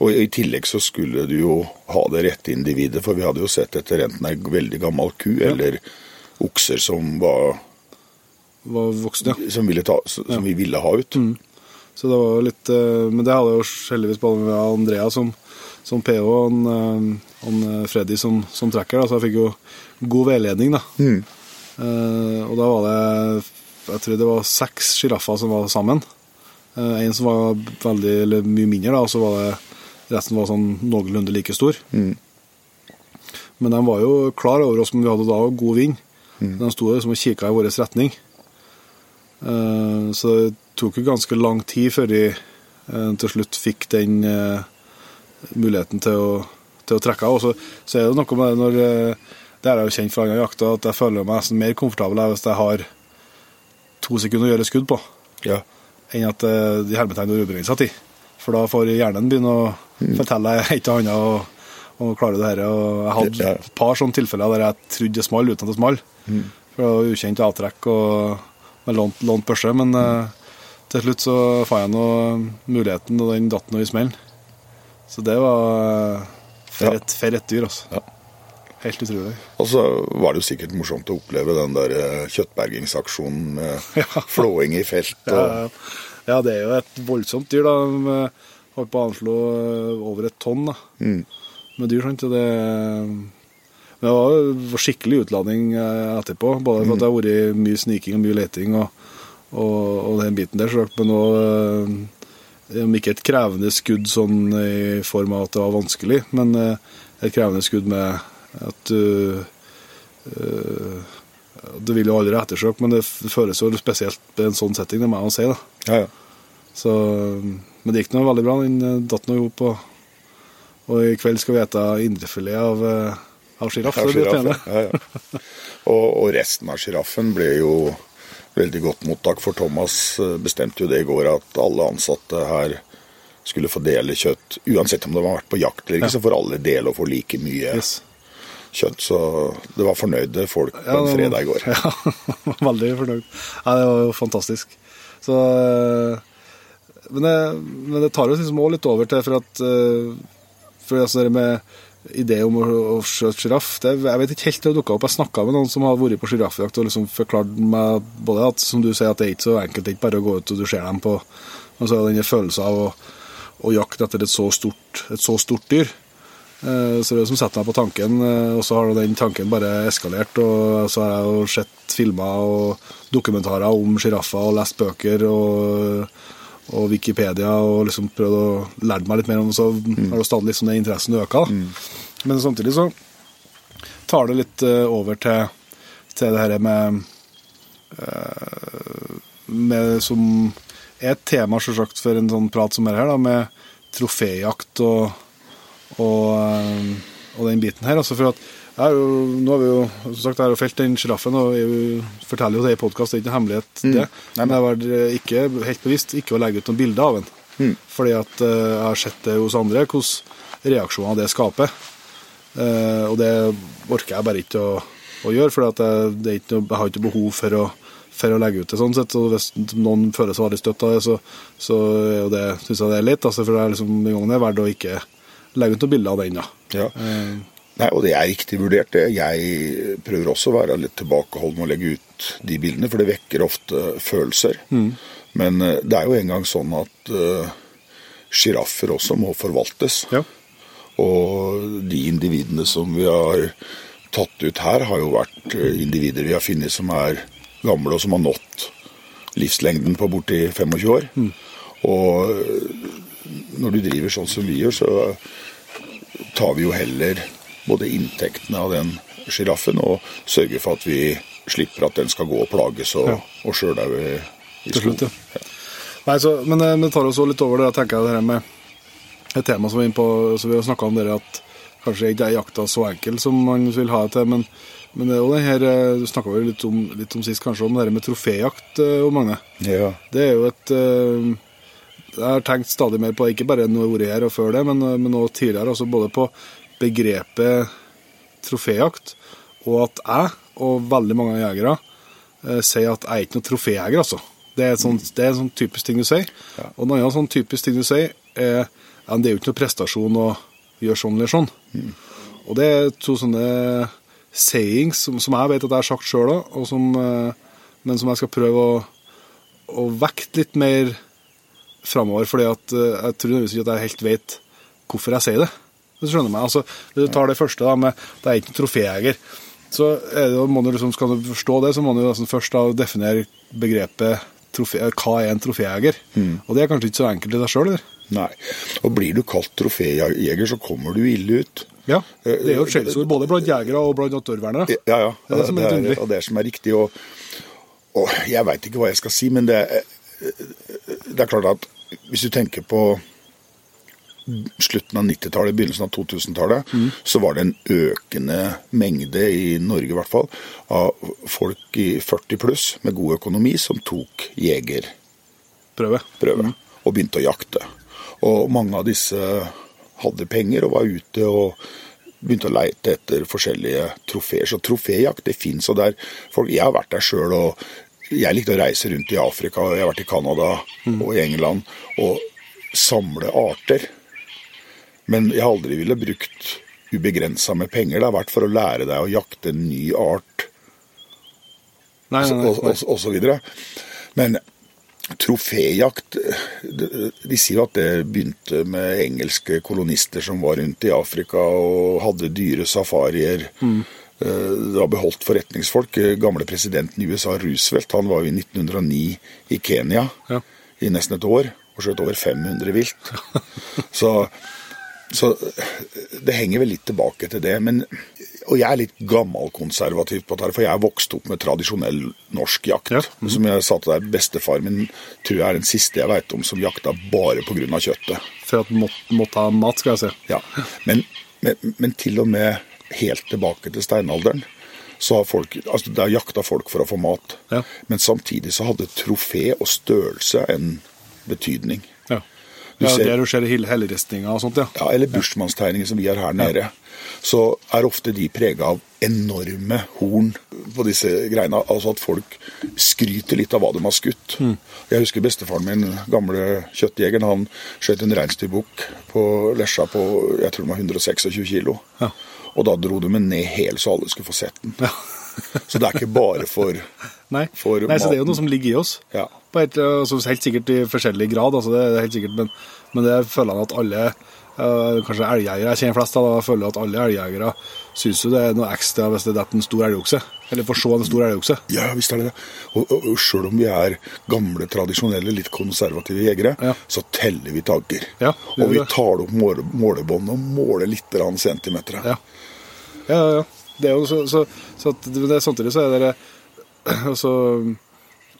Og i tillegg så skulle du jo ha det rette individet, for vi hadde jo sett etter enten ei veldig gammel ku eller okser som var Var voksne, som, ville ta, som vi ville ha ut. Så det var jo litt eh, Men det hadde jo heldigvis bare med Andrea som, som PH og han, han eh, Freddy som, som trekker, da, så jeg fikk jo god veiledning, da. Eh, og da var det Jeg tror det var seks sjiraffer som var sammen. Eh, en som var veldig, eller mye mindre, da, og så var det resten var sånn noenlunde like stor. Men de var jo klar over oss, men vi hadde da god vind. De sto liksom og kikka i vår retning. Eh, Så det tok jo ganske lang tid før de eh, til slutt fikk den eh, muligheten til å, til å trekke av. Og så, så er det noe med det når eh, Det er jeg jo kjent fra andre jakter, at jeg føler meg nesten mer komfortabel hvis jeg har to sekunder å gjøre skudd på, Ja. enn at eh, de hermetegn og ubegrensa tid. For da får hjernen begynne å fortelle deg et og annet og, og klare det her. Og jeg hadde et par sånne tilfeller der jeg trodde det smalt uten at det smalt. For det var ukjent avtrekk og med lånt, lånt børse. Men mm. til slutt så fant jeg nå muligheten, og den datt nå i smellen. Så det var for et, Ja. for et dyr, altså. Ja. Helt utrolig. Og så var det jo sikkert morsomt å oppleve den der eh, kjøttbergingsaksjonen med Ja. flåing i felt. Og, Ja, ja, det er jo et voldsomt dyr, da. De holdt på å anslå eh, over et tonn da. med dyr. sant? Det, men det var skikkelig utladning eh, etterpå. Både for at det har vært mye sniking og mye leting og, og, og den biten der, men òg om ikke et krevende skudd sånn i form av at det var vanskelig, men eh, et krevende skudd med at du uh, Du vil jo aldri ettersøke, men det føles jo spesielt i en sånn setting, det må jeg jo si. da. ja, ja. Så, men det gikk nå veldig bra. Den eh, datt nå i hop. Og, og i kveld skal vi ete indrefilet av, eh, av sjiraff. Ja, det ja, ja. Og, og resten av sjiraffen ble jo veldig godt mottak, for Thomas eh, bestemte jo det i går at alle ansatte her skulle få dele kjøtt. Uansett om de har vært på jakt eller ikke, så får alle dele og få like mye Yes. Kjøtt. Så det var fornøyde folk på en fredag i går. Ja, veldig fornøyd. Ja, det var jo fantastisk. Så, eh, men, det, men det tar oss liksom òg litt over til for at eh, For altså det med idé om å, å skjøte sjiraff Jeg vet ikke helt det dukka opp. Jeg snakka med noen som har vært på sjiraffjakt og liksom forklart meg både at som du sier, at det er ikke så enkelt, det er ikke bare å gå ut og du ser dem på Men så er det den følelsen av å, å jakte etter et så stort, et så stort dyr. Eh, Så det er det som setter meg på tanken, eh, og så har den tanken bare eskalert. Og så har jeg jo sett filmer og dokumentarer om sjiraffer og lest bøker og, og Wikipedia og liksom prøvd å lære meg litt mer om Så har det stadig liksom den interessen øka. Men samtidig så tar det litt eh, over til, til det her med, med Som er et tema, selvsagt, for en sånn prat som da, med troféjakt og, og, eh, og den biten her. Altså for at jeg jo, nå har vi jo som sagt, jeg har felt den sjiraffen, og jeg forteller jo det i podkast, det er ikke en hemmelighet, det. Men jeg var ikke helt bevisst ikke å legge ut noen bilder av den. Fordi at uh, jeg har sett det hos andre, hvordan reaksjoner det skaper. Uh, og det orker jeg bare ikke å, å gjøre, for noe, jeg har ikke behov for å, for å legge ut det sånn sett. Og hvis noen føler seg veldig støtt av det, så, så det, synes jeg det er leit. Altså, for det er liksom, den gangen er verdt å ikke legge ut noe bilde av den. da. Ja. Nei, og det er riktig vurdert, det. Jeg prøver også å være litt tilbakeholden med å legge ut de bildene, for det vekker ofte følelser. Men eh, det er jo engang sånn at uh, også må forvaltes. Ja. Og de individene som vi har tatt ut her, har jo vært eh, individer vi har funnet som er gamle, og som har nådd livslengden på borti 25 år. Og eh, når du driver sånn som vi gjør, så tar vi jo heller både inntektene av den sjiraffen og sørger for at vi slipper at den skal gå og plages og, Ja. og sjølaue i slutt, ja. Nei, så, men eh, vi tar oss litt over det. Jeg tenker det her med et tema som vi er på, så vi har snakka om dere, at kanskje ikke er jakta så enkel som man vil ha det til. Men, men det er jo det her eh, Du snakka litt, om- litt om sist kanskje om det her med troféjakt, eh, Magne. Ja. Det er jo et eh, Jeg har tenkt stadig mer på, ikke bare når jeg og før det, men, men også tidligere, altså både på begrepet troféjakt, og at jeg og veldig mange jegere eh, sier at jeg er ikke noen troféjeger, altså. Det er, sånt, det er en sånn typisk ting du sier. Og en annen sånn typisk ting du sier, er ja, det er jo ikke noe prestasjon å gjøre sånn eller sånn. Og det er to sånne sayings som, som jeg vet at jeg har sagt sjøl òg, men som jeg skal prøve å, å vekte litt mer framover. at eh, jeg tror nødvendigvis ikke at jeg helt vet hvorfor jeg sier det. Du skjønner meg. Altså, du tar det første da, med at jeg er ikke troféjeger, så er det, må du liksom, skal du forstå det, så må du liksom først da definere begrepet trofé, hva er en troféjeger. Og det er kanskje ikke så enkelt i deg sjøl. Nei. Og blir du kalt troféjeger, så kommer du ille ut. Ja. Det er jo et skjellsord både blant jegere og blant naturvernere. Ja, ja. Det er det som er litt underlig. og det er som er riktig. Og, og jeg veit ikke hva jeg skal si, men det, er- det er klart at hvis du tenker på slutten av 90-tallet, begynnelsen av 2000-tallet, Mm. så var det en økende mengde, i Norge i hvert fall, av folk i 40 pluss med god økonomi som tok jegerprøve Prøve. og begynte å jakte. Og mange av disse hadde penger og var ute og begynte å leite etter forskjellige trofeer. Så troféjakt, det fins. Og der folk Jeg har vært der sjøl, og jeg likte å reise rundt i Afrika, og jeg har vært i Canada og i England og samle arter. Men jeg aldri ville brukt ubegrensa med penger. Det har vært for å lære deg å jakte en ny art Nei, nei, nei. og, og, og så videre. Men troféjakt de sier at det begynte med engelske kolonister som var rundt i Afrika og hadde dyre safarier. Mm. Eh, Det var beholdt forretningsfolk. Eh, Gamle presidenten i USA, Roosevelt, han var jo i 1909 i Kenya Ja. i nesten et år og skjøt over 500 vilt. Så så det henger vel litt tilbake til det. Men, og jeg er litt gammelkonservativ på dette, for jeg er vokst opp med tradisjonell norsk jakt. Ja. Mhm. Som jeg sa til deg, bestefar min tror jeg er den siste jeg vet om som jakta bare pga. kjøttet. For at måtte måtte ha mat, skal jeg si. Ja. Men, men, men til og med helt tilbake til steinalderen så har folk, altså Der jakta folk for å få mat. Ja. Men samtidig så hadde trofé og størrelse en betydning. Ja. Ja ser- Der du ser hell- helleristninger og sånt, ja. Ja, Eller bursmannstegninger som vi har her nede. Så er ofte de prega av enorme horn på disse greiene. Altså at folk skryter litt av hva de har skutt. Mm. Jeg husker bestefaren min, gamle kjøttjegeren, han skjøt en reinsdyrbukk på Lesja på jeg tror det var 126 kilo. Ja. Og da dro de den ned hel så alle skulle få sett den. Ja. Så det er ikke bare for Nei. For Nei, så det er jo noe som ligger i oss. Ja. Et, altså, helt sikkert i forskjellig grad, altså, det er helt sikkert, men, men det føler jeg at alle uh, Kanskje elgjegere jeg kjenner flest da føler at alle elgjegere syns jo det er noe ekstra hvis det detter en stor elgokse. Eller for så en stor elgokse. Ja, visst er det det. Og, og, og sjøl om vi er gamle, tradisjonelle, litt konservative jegere, Ja. så teller vi tagger. Ja, og vi tar opp måle, målebåndet og måler litt centimeter. Ja. Ja, ja. Det er jo så, så, så det, samtidig så er det altså,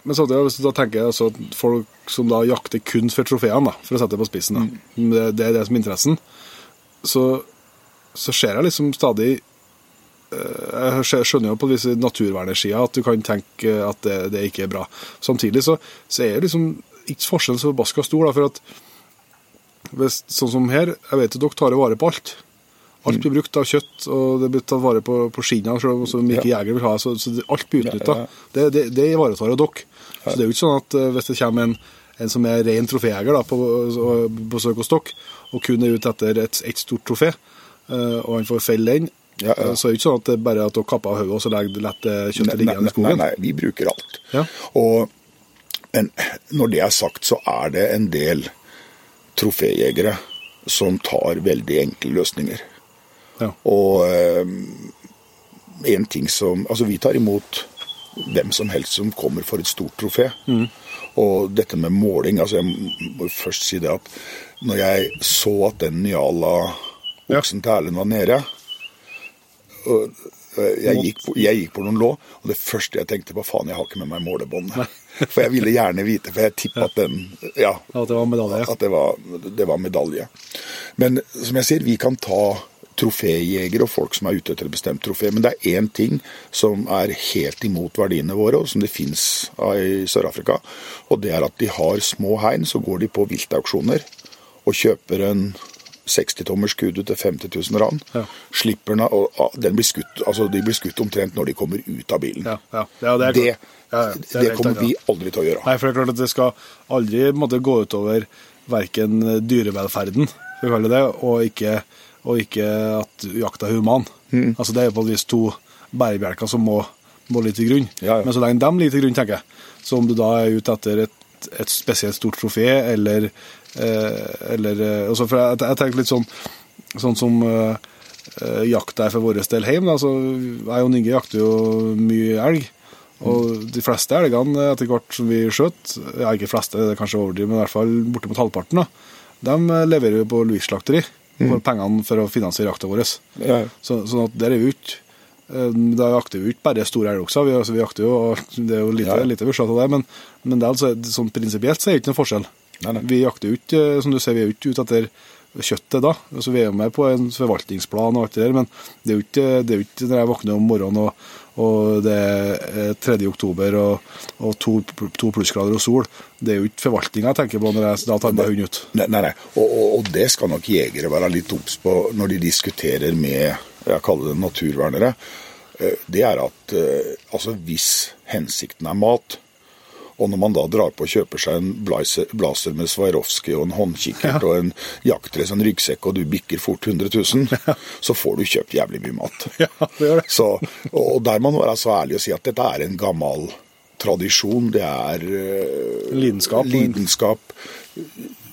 Men samtidig, da tenker altså, at folk som da jakter kun for trofeene, for å sette det på spissen, da, det, det er det som er interessen, så, så ser jeg liksom stadig jeg skjønner jo på disse naturvernersida at du kan tenke at det, det ikke er bra. Samtidig så, så er liksom ikke forskjellen så forbaska stor, da, for at hvis, sånn som her, jeg vet at dere tar vare på alt. Alt blir brukt av kjøtt, og det blir tatt vare på, på skinnene, selv om ikke jegere vil ha. Så, så alt blir utnytta. Ja, ja. Det, det, det ivaretar dere. Så det er jo ikke sånn at eh, hvis det kommer en, en som er ren troféjeger på besøk hos dere, og kun er ute etter et, et stort trofé, eh, og han får felle den, Ja, ja. eh, så er det ikke sånn at det er bare at dere kapper av hodet og så legger lett eh, kjøttet liggende i skogen. nei, nei, vi bruker alt. Ja. Og, men når det er sagt, så er det en del troféjegere som tar veldig enkle løsninger. Ja. Og eh, en ting som Altså, vi tar imot hvem som helst som kommer for et stort trofé. Mm. Og dette med måling altså Jeg må først si det at når jeg så at den Niala-oksen til Erlend var nede og jeg gikk, på, jeg gikk på noen lå, og det første jeg tenkte på, faen, jeg har ikke med meg målebåndet. For jeg ville gjerne vite, for jeg tippa at den Ja, At det var medalje. at det var, det var medalje. Men som jeg sier, vi kan ta troféjegere og folk som er ute etter et bestemt trofé, men det er én ting som er helt imot verdiene våre, og som det fins i Sør-Afrika, og det er at de har små hegn, så går de på viltauksjoner og kjøper en 60-tommers kudu til 50 000 rand. Ja. Slipper den, og den blir skutt, altså de blir skutt omtrent når de kommer ut av bilen. Ja, ja. Det det. Ja, ja, det det kommer vi aldri til å gjøre. Nei, for det er klart at det skal aldri måtte, gå utover verken dyrevelferden, det, og ikke, og ikke at jakta er human. Mm. Altså, det er på et vis to bærebjelker som må, må ligge til grunn. Men så lenge de ligger til grunn, tenker jeg, så om du da er ute etter et, et spesielt stort trofé, eller, eller eh, altså, For jeg, jeg tenker litt sånn, sånn som eh, eh, er for vår del hjemme. Altså, jeg og Ninge jakter jo mye elg. Og de fleste elgene etter hvert som vi skjøt, ja ikke fleste, det er kanskje overdrivet, men i hvert fall bortimot halvparten, da, de eh, leverer vi på Louis slakteri. For pengene for å finansiere jakta vår. Ja. Så, sånn at der er vi ikke eh, Da jakter vi ikke bare store elgokser. Vi, altså, vi jakter jo, og det er jo lite, Ja. lite av det, men, men det er altså, sånn prinsipielt så er det ikke noen forskjell. Nei, nei. Vi jakter jo ikke, eh, som du ser, vi er ute etter kjøttet da. Altså, vi er jo med på en forvaltningsplan og alt det der, men det er jo ikke, det er jo ikke når jeg våkner om morgenen og, og det er 3. oktober og, og to, to plussgrader og sol. Det er jo ikke forvaltninga jeg tenker på når jeg da tar med hund ut. Nei, nei, nei. Og, og, og det skal nok jegere være litt obs på når de diskuterer med jeg kaller det naturvernere. Eh, Det er at eh, altså hvis hensikten er mat, og når man da drar på og kjøper seg en blazer, med Swarovski og en håndkikkert og en jaktdress og en ryggsekk, og du bikker fort 100 000, så får du kjøpt jævlig mye mat. Ja, det gjør det. Så, og der må man være så ærlig og si at dette er en gammel tradisjon. Det er uh, Lidenskap. lidenskap,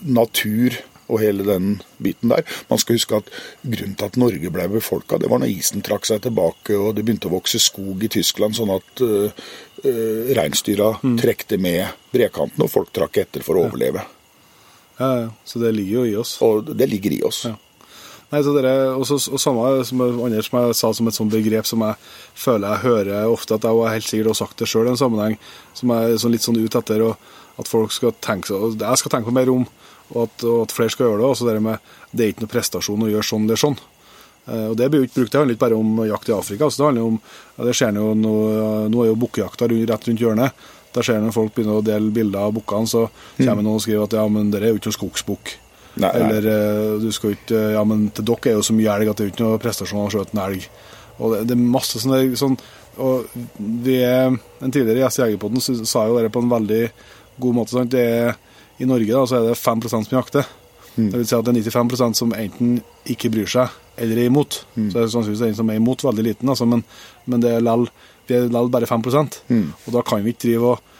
natur og hele den biten der. Man skal huske at grunnen til at Norge ble befolka, det var når isen trakk seg tilbake og det begynte å vokse skog i Tyskland, sånn at uh, uh, reinsdyra trekte med brekanten, og folk trakk etter for å overleve. Ja, ja. Så det ligger jo i oss. Og det ligger i oss. Ja. Nei, så dere, også, og samme som andre som jeg sa som et sånt begrep som jeg føler jeg hører ofte, at jeg helt sikkert har sagt det sjøl i en sammenheng, som er sånn litt sånn ut etter, og at folk skal tenke seg, jeg skal tenke på mer om, og at, og at flere skal gjøre det. også det med det er ikke noe prestasjon å gjøre sånn eller sånn. Eh, og Det blir jo ikke brukt, det handler ikke bare om jakt i Afrika. altså det handler om, ja, det skjer jo nå, nå er jo bukkejakta rett rundt hjørnet. Da ser når folk begynner å dele bilder av bukkene, så kommer noen og skriver at ja, men det er jo ikke noe skogsbukk. Eller eh, du skal ikke Ja, men til dere er jo så mye elg at det er jo ikke noe prestasjon å skjøte en elg. Og det, det er masse sånne sånn Og vi er En tidligere gjest i Jegerpoden sa jo det på en veldig god måte. Sant? Det er, I Norge da, så er det 5% som jakter. Det vil si at det er 95% som enten ikke bryr seg eller er imot. Så det er sannsynligvis en som er imot, veldig liten, altså, men, men det er lell, vi er lell bare 5 mm. Og da kan vi ikke drive og,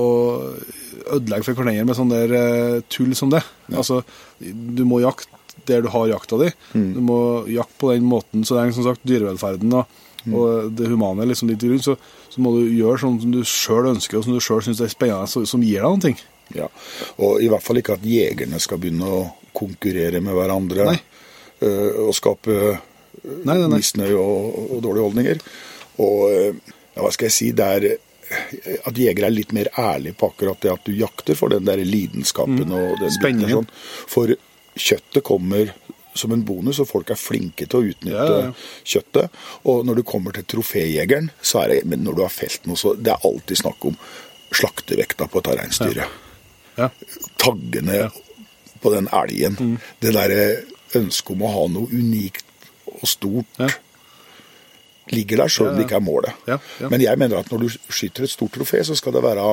og ødelegge for hverandre med sånn der eh, tull som det. Altså, du må jakte der du har jakta di. Du må jakte på den måten så lenge som sagt dyrevelferden og, og det humane liksom litt rundt, så, så må du gjøre sånn som du sjøl ønsker, og som du sjøl syns er spennende, som gir deg noen ting. Ja, Og i hvert fall ikke at jegerne skal begynne å konkurrere med hverandre Nei. øh, og skape Nei, nei, nei. misnøye og, og dårlige holdninger. Og øh, ja, hva skal jeg si, det er at jegere er litt mer ærlige på akkurat det at du jakter for den der lidenskapen og den Spenningen. Sånn. For kjøttet kommer som en bonus, og folk er flinke til å utnytte Ja, ja, ja. kjøttet. Og når du kommer til troféjegeren, så er det men når du har felt noe, så det er alltid snakk om slaktevekta på et reinsdyr. Ja. Taggene på den elgen. Mm. Det derre ønsket om å ha noe unikt og stort Ja. ligger der, selv om det ikke er målet. Men jeg mener at når du skyter et stort trofé, så skal det være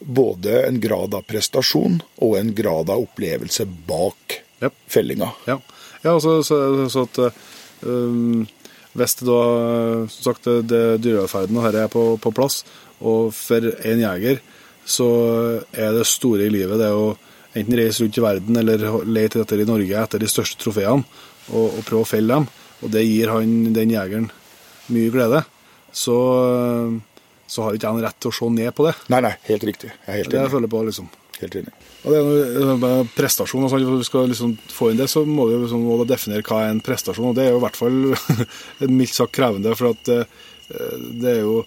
både en grad av prestasjon og en grad av opplevelse bak Ja. fellinga. Ja, ja altså, så, så at um, Hvis det da som sagt, det, det dyrevelferden og dette er på, på plass, og for en jeger så er det store i livet det å enten reise rundt i verden eller lete etter i Norge etter de største trofeene og, og prøve å felle dem, og det gir han, den jegeren mye glede, så, så har ikke en rett til å se ned på det. Nei, nei, helt riktig. Jeg er helt Det jeg føler på, liksom. Helt enig. Og det er noe prestasjon. Altså, hvis vi skal liksom få inn det, så må vi liksom må definere hva er en prestasjon. Og det er jo i hvert fall mildt sagt krevende, for at eh, det er jo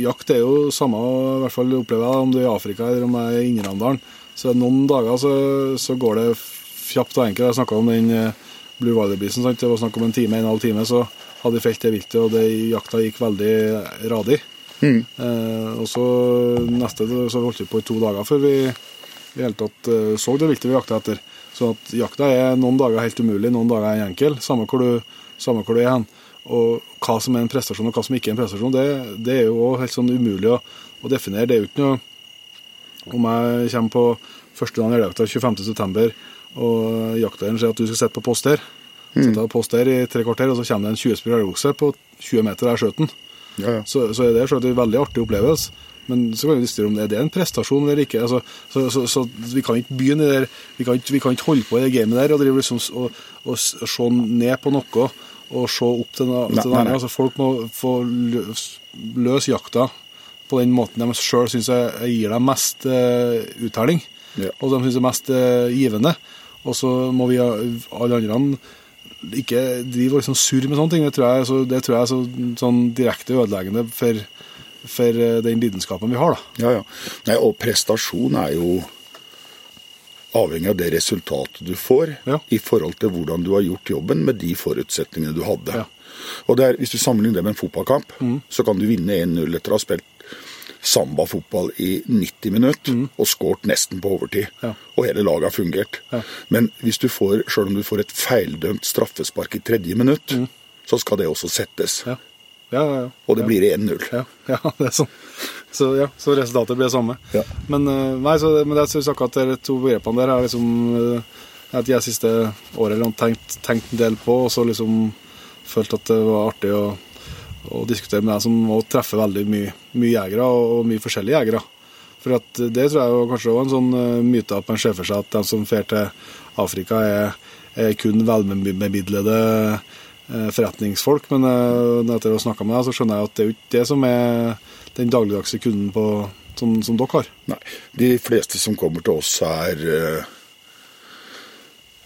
Jakt er jo samme, i hvert fall opplever jeg, om du er i Afrika eller om jeg er i Innerdalen. Så noen dager så, så går det kjapt og enkelt. Jeg snakka om den eh, Blue Wilder-bisen. Det var snakk om en time, en halv time, så hadde vi felt det viltet, og det, jakta gikk veldig radig. Eh, og så neste så holdt vi på i to dager før vi i hele tatt eh, så det viltet vi jakta etter. Så at jakta er noen dager helt umulig, noen dager er enkel, samme hvor du, samme hvor du er hen. Og hva som er en prestasjon og hva som ikke er en prestasjon, det, det er jo også helt sånn umulig å, å definere. Det er jo ikke noe Om jeg kommer på første dagen elgjakta 25.9. og jakteieren sier at du skal sitte på post her, sitte på post her i tre kvarter, og så kommer det en 20 spiller elgokse på 20 meter der skjøten. Ja, ja. Så, så er det selvsagt en veldig artig opplevelse. Men så kan vi diskutere om det er det en prestasjon eller ikke. Altså, så, så, så vi kan ikke begynne der, vi kan ikke, vi kan ikke holde på i det gamet der og, drive liksom, og, og, se ned på noe og se opp til den, til noe. Altså, folk må få løs, løs jakta på den måten de sjøl syns gir dem mest uh, uttelling, Ja. og de syns er mest uh, givende. Og så må vi alle andre ikke drive og liksom surre med sånne ting. Det tror jeg, så, det tror jeg er så, sånn direkte ødeleggende for, for eh, den lidenskapen vi har. da. Ja, ja. Nei, og prestasjon er jo avhengig av det resultatet du får Ja. i forhold til hvordan du har gjort jobben med de forutsetningene du hadde. Ja. Og er, Hvis du sammenligner det med en fotballkamp, så kan du vinne 1-0 etter å ha spilt sambafotball i 90 minutter og skåret nesten på overtid. Ja. Og hele laget har fungert. Ja. Men hvis du får, selv om du får et feildømt straffespark i tredje minutt, så skal det også settes. Ja, ja, ja. Og det blir 1-0. Ja, ja, det er sånn. Så, ja, så resultatet blir det samme. Ja. Men, eh, nei, så, men jeg synes akkurat de to begrepene der har liksom eh, at jeg siste året eller noe tenkt, tenkt en del på, og så liksom følt at det var artig å, å diskutere med deg som òg treffe veldig mye, mye jegere, og, og mye forskjellige jegere. For at det tror jeg jo kanskje var er en sånn eh, myte at man ser for seg at de som fer til Afrika er, er kun velbemidlede forretningsfolk, men eh, etter å ha snakka med deg, så skjønner jeg at det er jo ikke det som er den dagligdagse kunden på, som, som dere har. Nei. De fleste som kommer til oss, er eh,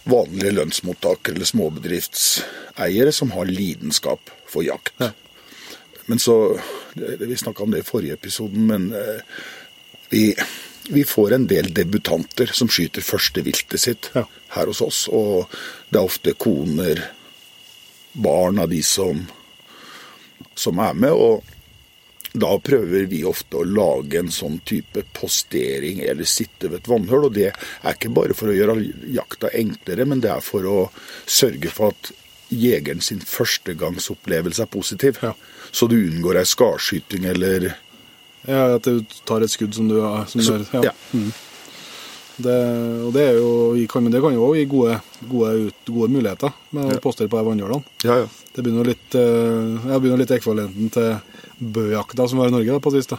vanlige lønnsmottakere eller småbedriftseiere som har lidenskap for jakt. Ja. Men så Vi snakka om det i forrige episoden, men eh, vi, vi får en del debutanter som skyter første viltet sitt Ja. her hos oss. Og det er ofte koner, barn av de som, som er med. og da prøver vi ofte å lage en sånn type postering eller sitte ved et vannhull. Og det er ikke bare for å gjøre jakta enklere, men det er for å sørge for at jegeren sin førstegangsopplevelse er positiv. Ja. Så du unngår ei skarskyting eller Ja, at du tar et skudd som du har som du, ja. ja. Det, og det, er jo, kan, det kan jo også gi gode, gode, ut, gode muligheter med å postere på vannhjulene. Ja, ja. Det begynner litt, eh, jeg begynner litt ekvivalenten til bøjakta som var i Norge da, på sist.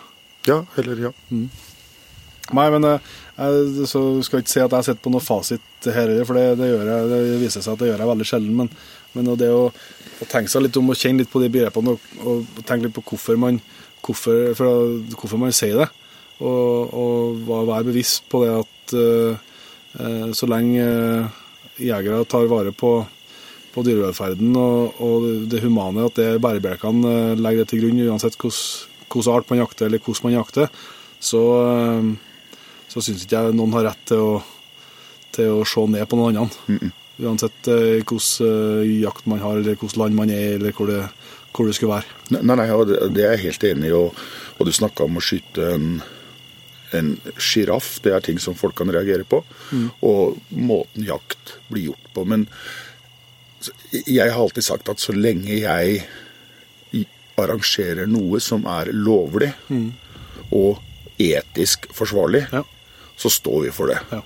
Ja, heller ja. Nei, men eh, jeg så skal ikke si at jeg sitter på noe fasit her, heller, for det, det, gjør jeg, det viser seg at det gjør jeg veldig sjelden. Men, men det å, å tenke seg litt om og kjenne litt på de begrepene og, og tenke litt på hvorfor man, hvorfor, for, hvorfor man sier det, og, og være bevisst på det at eh, eh, så lenge eh, jegere tar vare på, på dyrevelferden og, og det humane, at det bærebjelkene eh, legger det til grunn uansett hvilken art man jakter eller hvordan man jakter, så, så syns ikke jeg noen har rett til å, til å se ned på noen andre. Uansett eh, hvilken eh, jakt man har, eller hvilket land man er eller hvor det, hvor det skulle være. Nei, nei, det, det er jeg helt enig i. Og, og du snakka om å skyte en en sjiraff, det er ting som folk kan reagere på. Og måten jakt blir gjort på. Men jeg har alltid sagt at så lenge jeg arrangerer noe som er lovlig og etisk forsvarlig, Ja. så står vi for det. Ja.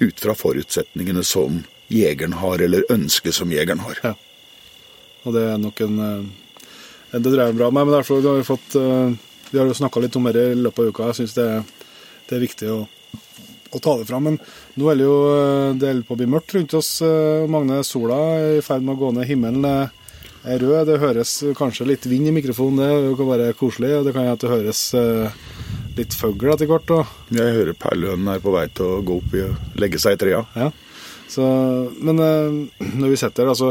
Ut fra forutsetningene som jegeren har, eller ønsket som jegeren har. Ja. Og det er nok en eh, Det dreier er bra. meg, men derfor har vi fått eh, Vi har jo snakka litt om det i løpet av uka. Jeg syns det, er- det er viktig å, å ta det fram. Men nå er det jo eh, det holder på å bli mørkt rundt oss. eh, Magne, sola er i ferd med å gå ned. Himmelen er rød. Det høres kanskje litt vind i mikrofonen. Det kan være koselig. Det kan hende at det høres eh, litt fugl etter hvert. Og, Jeg hører perlehønen er på vei til å gå opp i og legge seg i trea. Ja. Så, men når vi sitter her, altså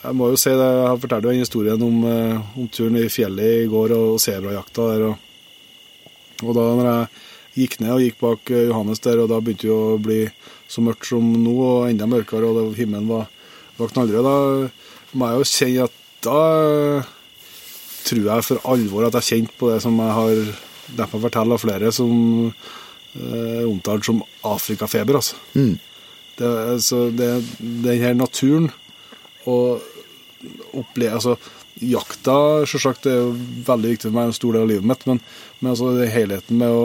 Jeg må jo si det, jeg fortalte jo en historien om, om turen i fjellet i går og sebrajakta der. Og, og da når jeg gikk ned og gikk bak eh, Johannes der, og da begynte det å bli så mørkt som nå, og enda mørkere, og det, himmelen var, var knallrød, da må jeg jo kjenne at da tror jeg for alvor at jeg kjente på det som jeg har derfor forteller av flere som eh, omtalt som Afrikafeber, altså. Det, er- altså, det, den her naturen og oppleve, altså, jakta selvsagt det er jo veldig viktig for meg, en stor del av livet mitt, men, men altså, helheten med å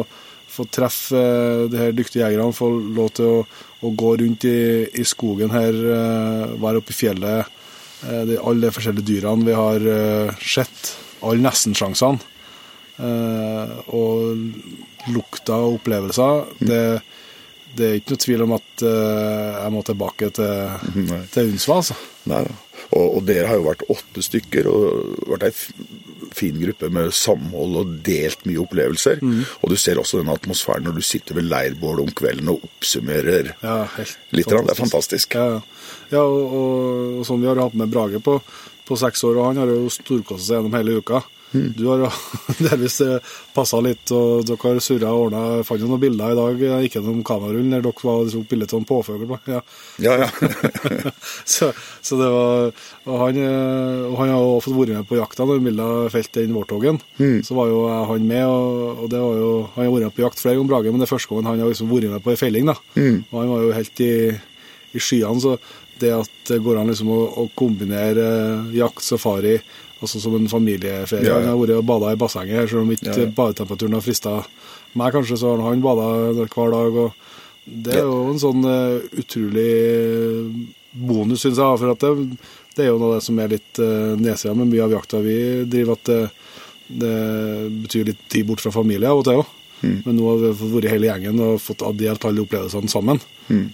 få treffe eh, de her dyktige jegerne, få lov til å, å gå rundt i, i skogen her, eh, være oppe i fjellet, eh, de, alle de forskjellige dyrene vi har sett, alle nestensjansene, og lukta og opplevelser, det, det er ikke noe tvil om at jeg må tilbake til, Nei. til Unsva, altså. Nei, da. Og, og dere har jo vært åtte stykker og vært ei fin gruppe med samhold og delt mye opplevelser. Og du ser også den atmosfæren når du sitter ved leirbålet om kvelden og oppsummerer Ja, helt litt. grann. Det er fantastisk. Ja, ja. ja og, og, og sånn vi har hatt med Brage på, på seks år, og han har jo storkost seg gjennom hele uka. Du har jo delvis passa litt, og dere har surra og ordna. Jeg fant jo noen bilder i dag, eh, ikke noen kamerarull, der dere var tok bilde av en påfugl. Ja. Ja, ja. så, så det var Og han, eh, og han har jo fått vært med på jakta når Milla felte den vårtoggen. Så var jo eh, han med, og, og det var jo Han har vært med på jakt flere ganger, Brage, men det er første gangen han har liksom vært med på ei felling. da. Og han var jo helt i, i skyene. Så det at det går an liksom å, å kombinere eh, jakt, safari, altså som en familieferie Ja, ja. Han har vært og bada i bassenget her, selv om ikke Ja, badetemperaturen har frista meg, kanskje, så har han bada hver dag. og det er jo en sånn uh, utrolig bonus, syns jeg. For at det, det er jo noe av det som er litt uh, nedsida med mye av jakta vi driver, at det, det betyr litt tid bort fra familie av og til òg. Men nå har vi vært hele gjengen og fått delt alle opplevelsene sammen.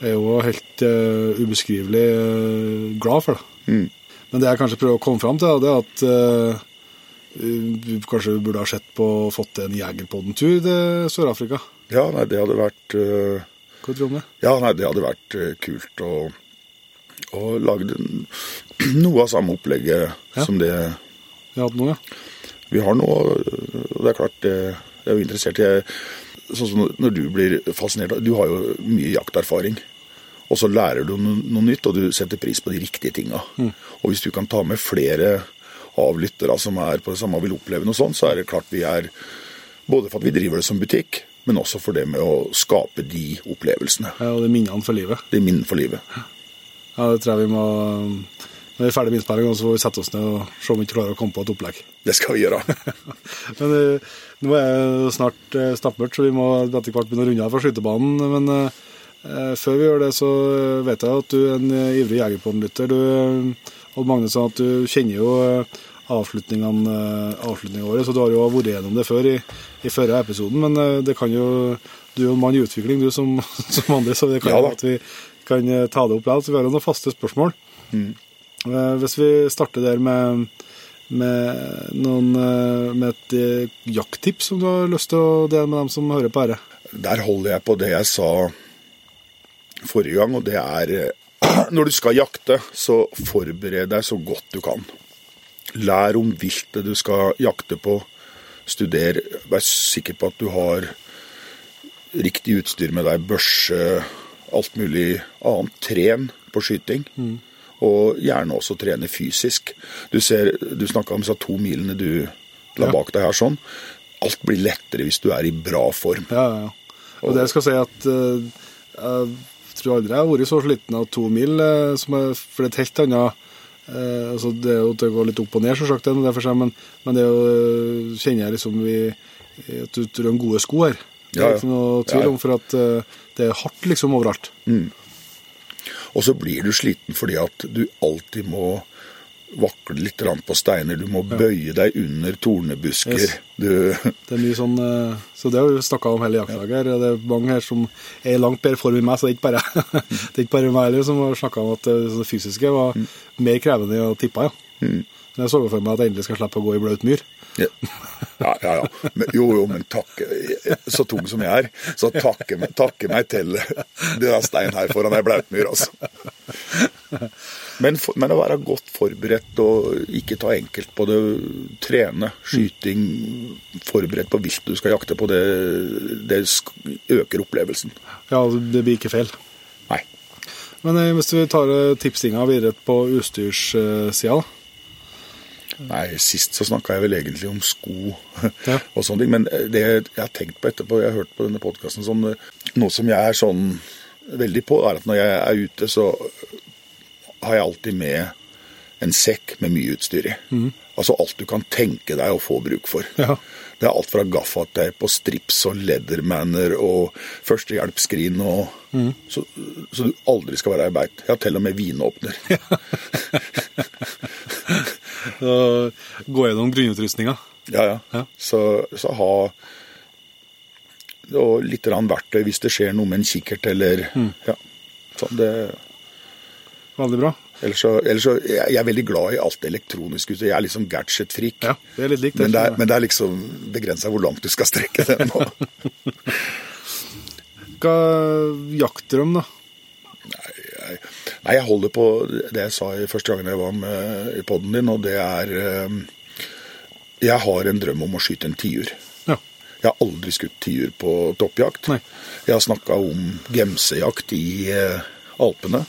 Jeg er jo helt uh, ubeskrivelig uh, glad for det. Men det jeg kanskje prøver å komme fram til, det er at eh, vi kanskje burde ha sett på fått til en Jegerpodden-tur til Sør-Afrika. ja nei, det hadde vært uh, Hva tror du om det? Ja, nei, det hadde vært uh, kult. å, å lage noe av samme opplegget Ja. som det Vi har hatt nå, ja. vi har noe, Og det er klart, det jeg er jo interessert i Sånn som når du blir fascinert Du har jo mye jakterfaring. Og så lærer du noe, nytt, og du setter pris på de riktige tinga. Og hvis du kan ta med flere av lyttere som er på det samme og vil oppleve noe sånt, så er det klart vi er Både for at vi driver det som butikk, men også for det med å skape de opplevelsene. ja. Og det er minnene for livet. Det er minnen for livet. Ja, det tror jeg vi må Når vi er ferdig med innspillinga, så får vi sette oss ned og se om vi ikke klarer å komme på et opplegg. Det skal vi gjøre. Men eh, nå er det snart uh, stappmørkt, så vi må etter hvert begynne å runde av fra skytebanen. Men eh, eh, før vi gjør det, så eh, vet jeg at du er en eh, ivrig Jegerpodden-lytter. Eh, Odd Magne sa at du kjenner jo eh, avslutningene eh, avslutningene våre, så du har jo vært gjennom det før i, i førre episoden. Men eh, det kan jo Du er jo en mann i utvikling, du som, som andre, så det kan jo at vi kan eh, ta det opp likevel. Så vi har jo noen faste spørsmål. Mm. Hvis vi starter der med, med, noen, eh, med et eh, jakttips som du har lyst til å dele med dem som hører på dette. Der holder jeg på det jeg sa forrige gang, og det er eh, når du skal jakte, så forbered deg så godt du kan. Lær om viltet du skal jakte på. Studer. Vær sikker på at du har riktig utstyr med deg, børse, alt mulig annet. Tren på skyting. Og gjerne også trene fysisk. Du ser, du snakka om disse to milene du la bak deg her sånn. Alt blir lettere hvis du er i bra form. Ja, ja, ja. Og det skal si at uh, jeg tror aldri jeg har vært så sliten av to mil, eh, som er, for det er et helt annet eh, altså Det er jo til å gå litt opp og ned, selvsagt, for seg, men, men det er jo, eh, kjenner jeg liksom vi, at du tror en gode sko her. Det er ikke noe tvil om, for at det er hardt liksom overalt. Og så blir du sliten fordi at du alltid må vakle litt på steiner. Du må bøye deg under tornebusker. Yes. Det er mye sånn, eh, så det har vi snakka om hele jaktlaget. her, Det er mange her som er i langt bedre form enn meg, så det er ikke bare, det er ikke bare meg heller som har snakka om at det det fysiske var mer krevende enn jeg tippa. Ja. Mm. Jeg så for meg at jeg endelig skal slippe å gå i blaut myr. Ja, ja, ja. ja. Men, jo, jo, men takke Så tung som jeg er, så takke takke meg til det der stein her foran ei blautmyr, altså. Men, for, men å være godt forberedt og ikke ta enkelt på det, trene, skyting, forberedt på vilt du skal jakte på, det, det øker opplevelsen. Ja, det blir ikke feil. Nei. Men eh, hvis vi tar eh, tipsinga videre på utstyrssida, da. Nei, sist så snakka jeg vel egentlig om sko Ja. og sånne ting. Men det jeg har tenkt på etterpå, jeg har hørt på denne podkasten sånn Noe som jeg er sånn veldig på, er at når jeg er ute, så har jeg alltid med en sekk med mye utstyr i. Altså alt du kan tenke deg å få bruk for. Ja. Det er alt fra gaffateip og strips og leathermanner og førstehjelpsskrin og så, så du aldri skal være i beit. Jeg har til og med vinåpner. Gå gjennom grunnutrustninga. Ja, ja. Ja. Så, så ha og litt verktøy hvis det skjer noe med en kikkert eller ja. Sånn, det, Veldig bra. ellers så, ellers så jeg, er veldig glad i alt elektronisk. Jeg er liksom gadget-frik. Ja, det er litt likt. Men, det er- men det er liksom begrensa hvor langt du skal strekke det Hva jakter de, da? Jeg, nei, jeg holder på det jeg sa i første gangen jeg var med i poden din, og det er eh, Jeg har en drøm om å skyte en tiur. Ja. Jeg har aldri skutt tiur på toppjakt. Nei. Jeg har snakka om gemsejakt i eh, Alpene.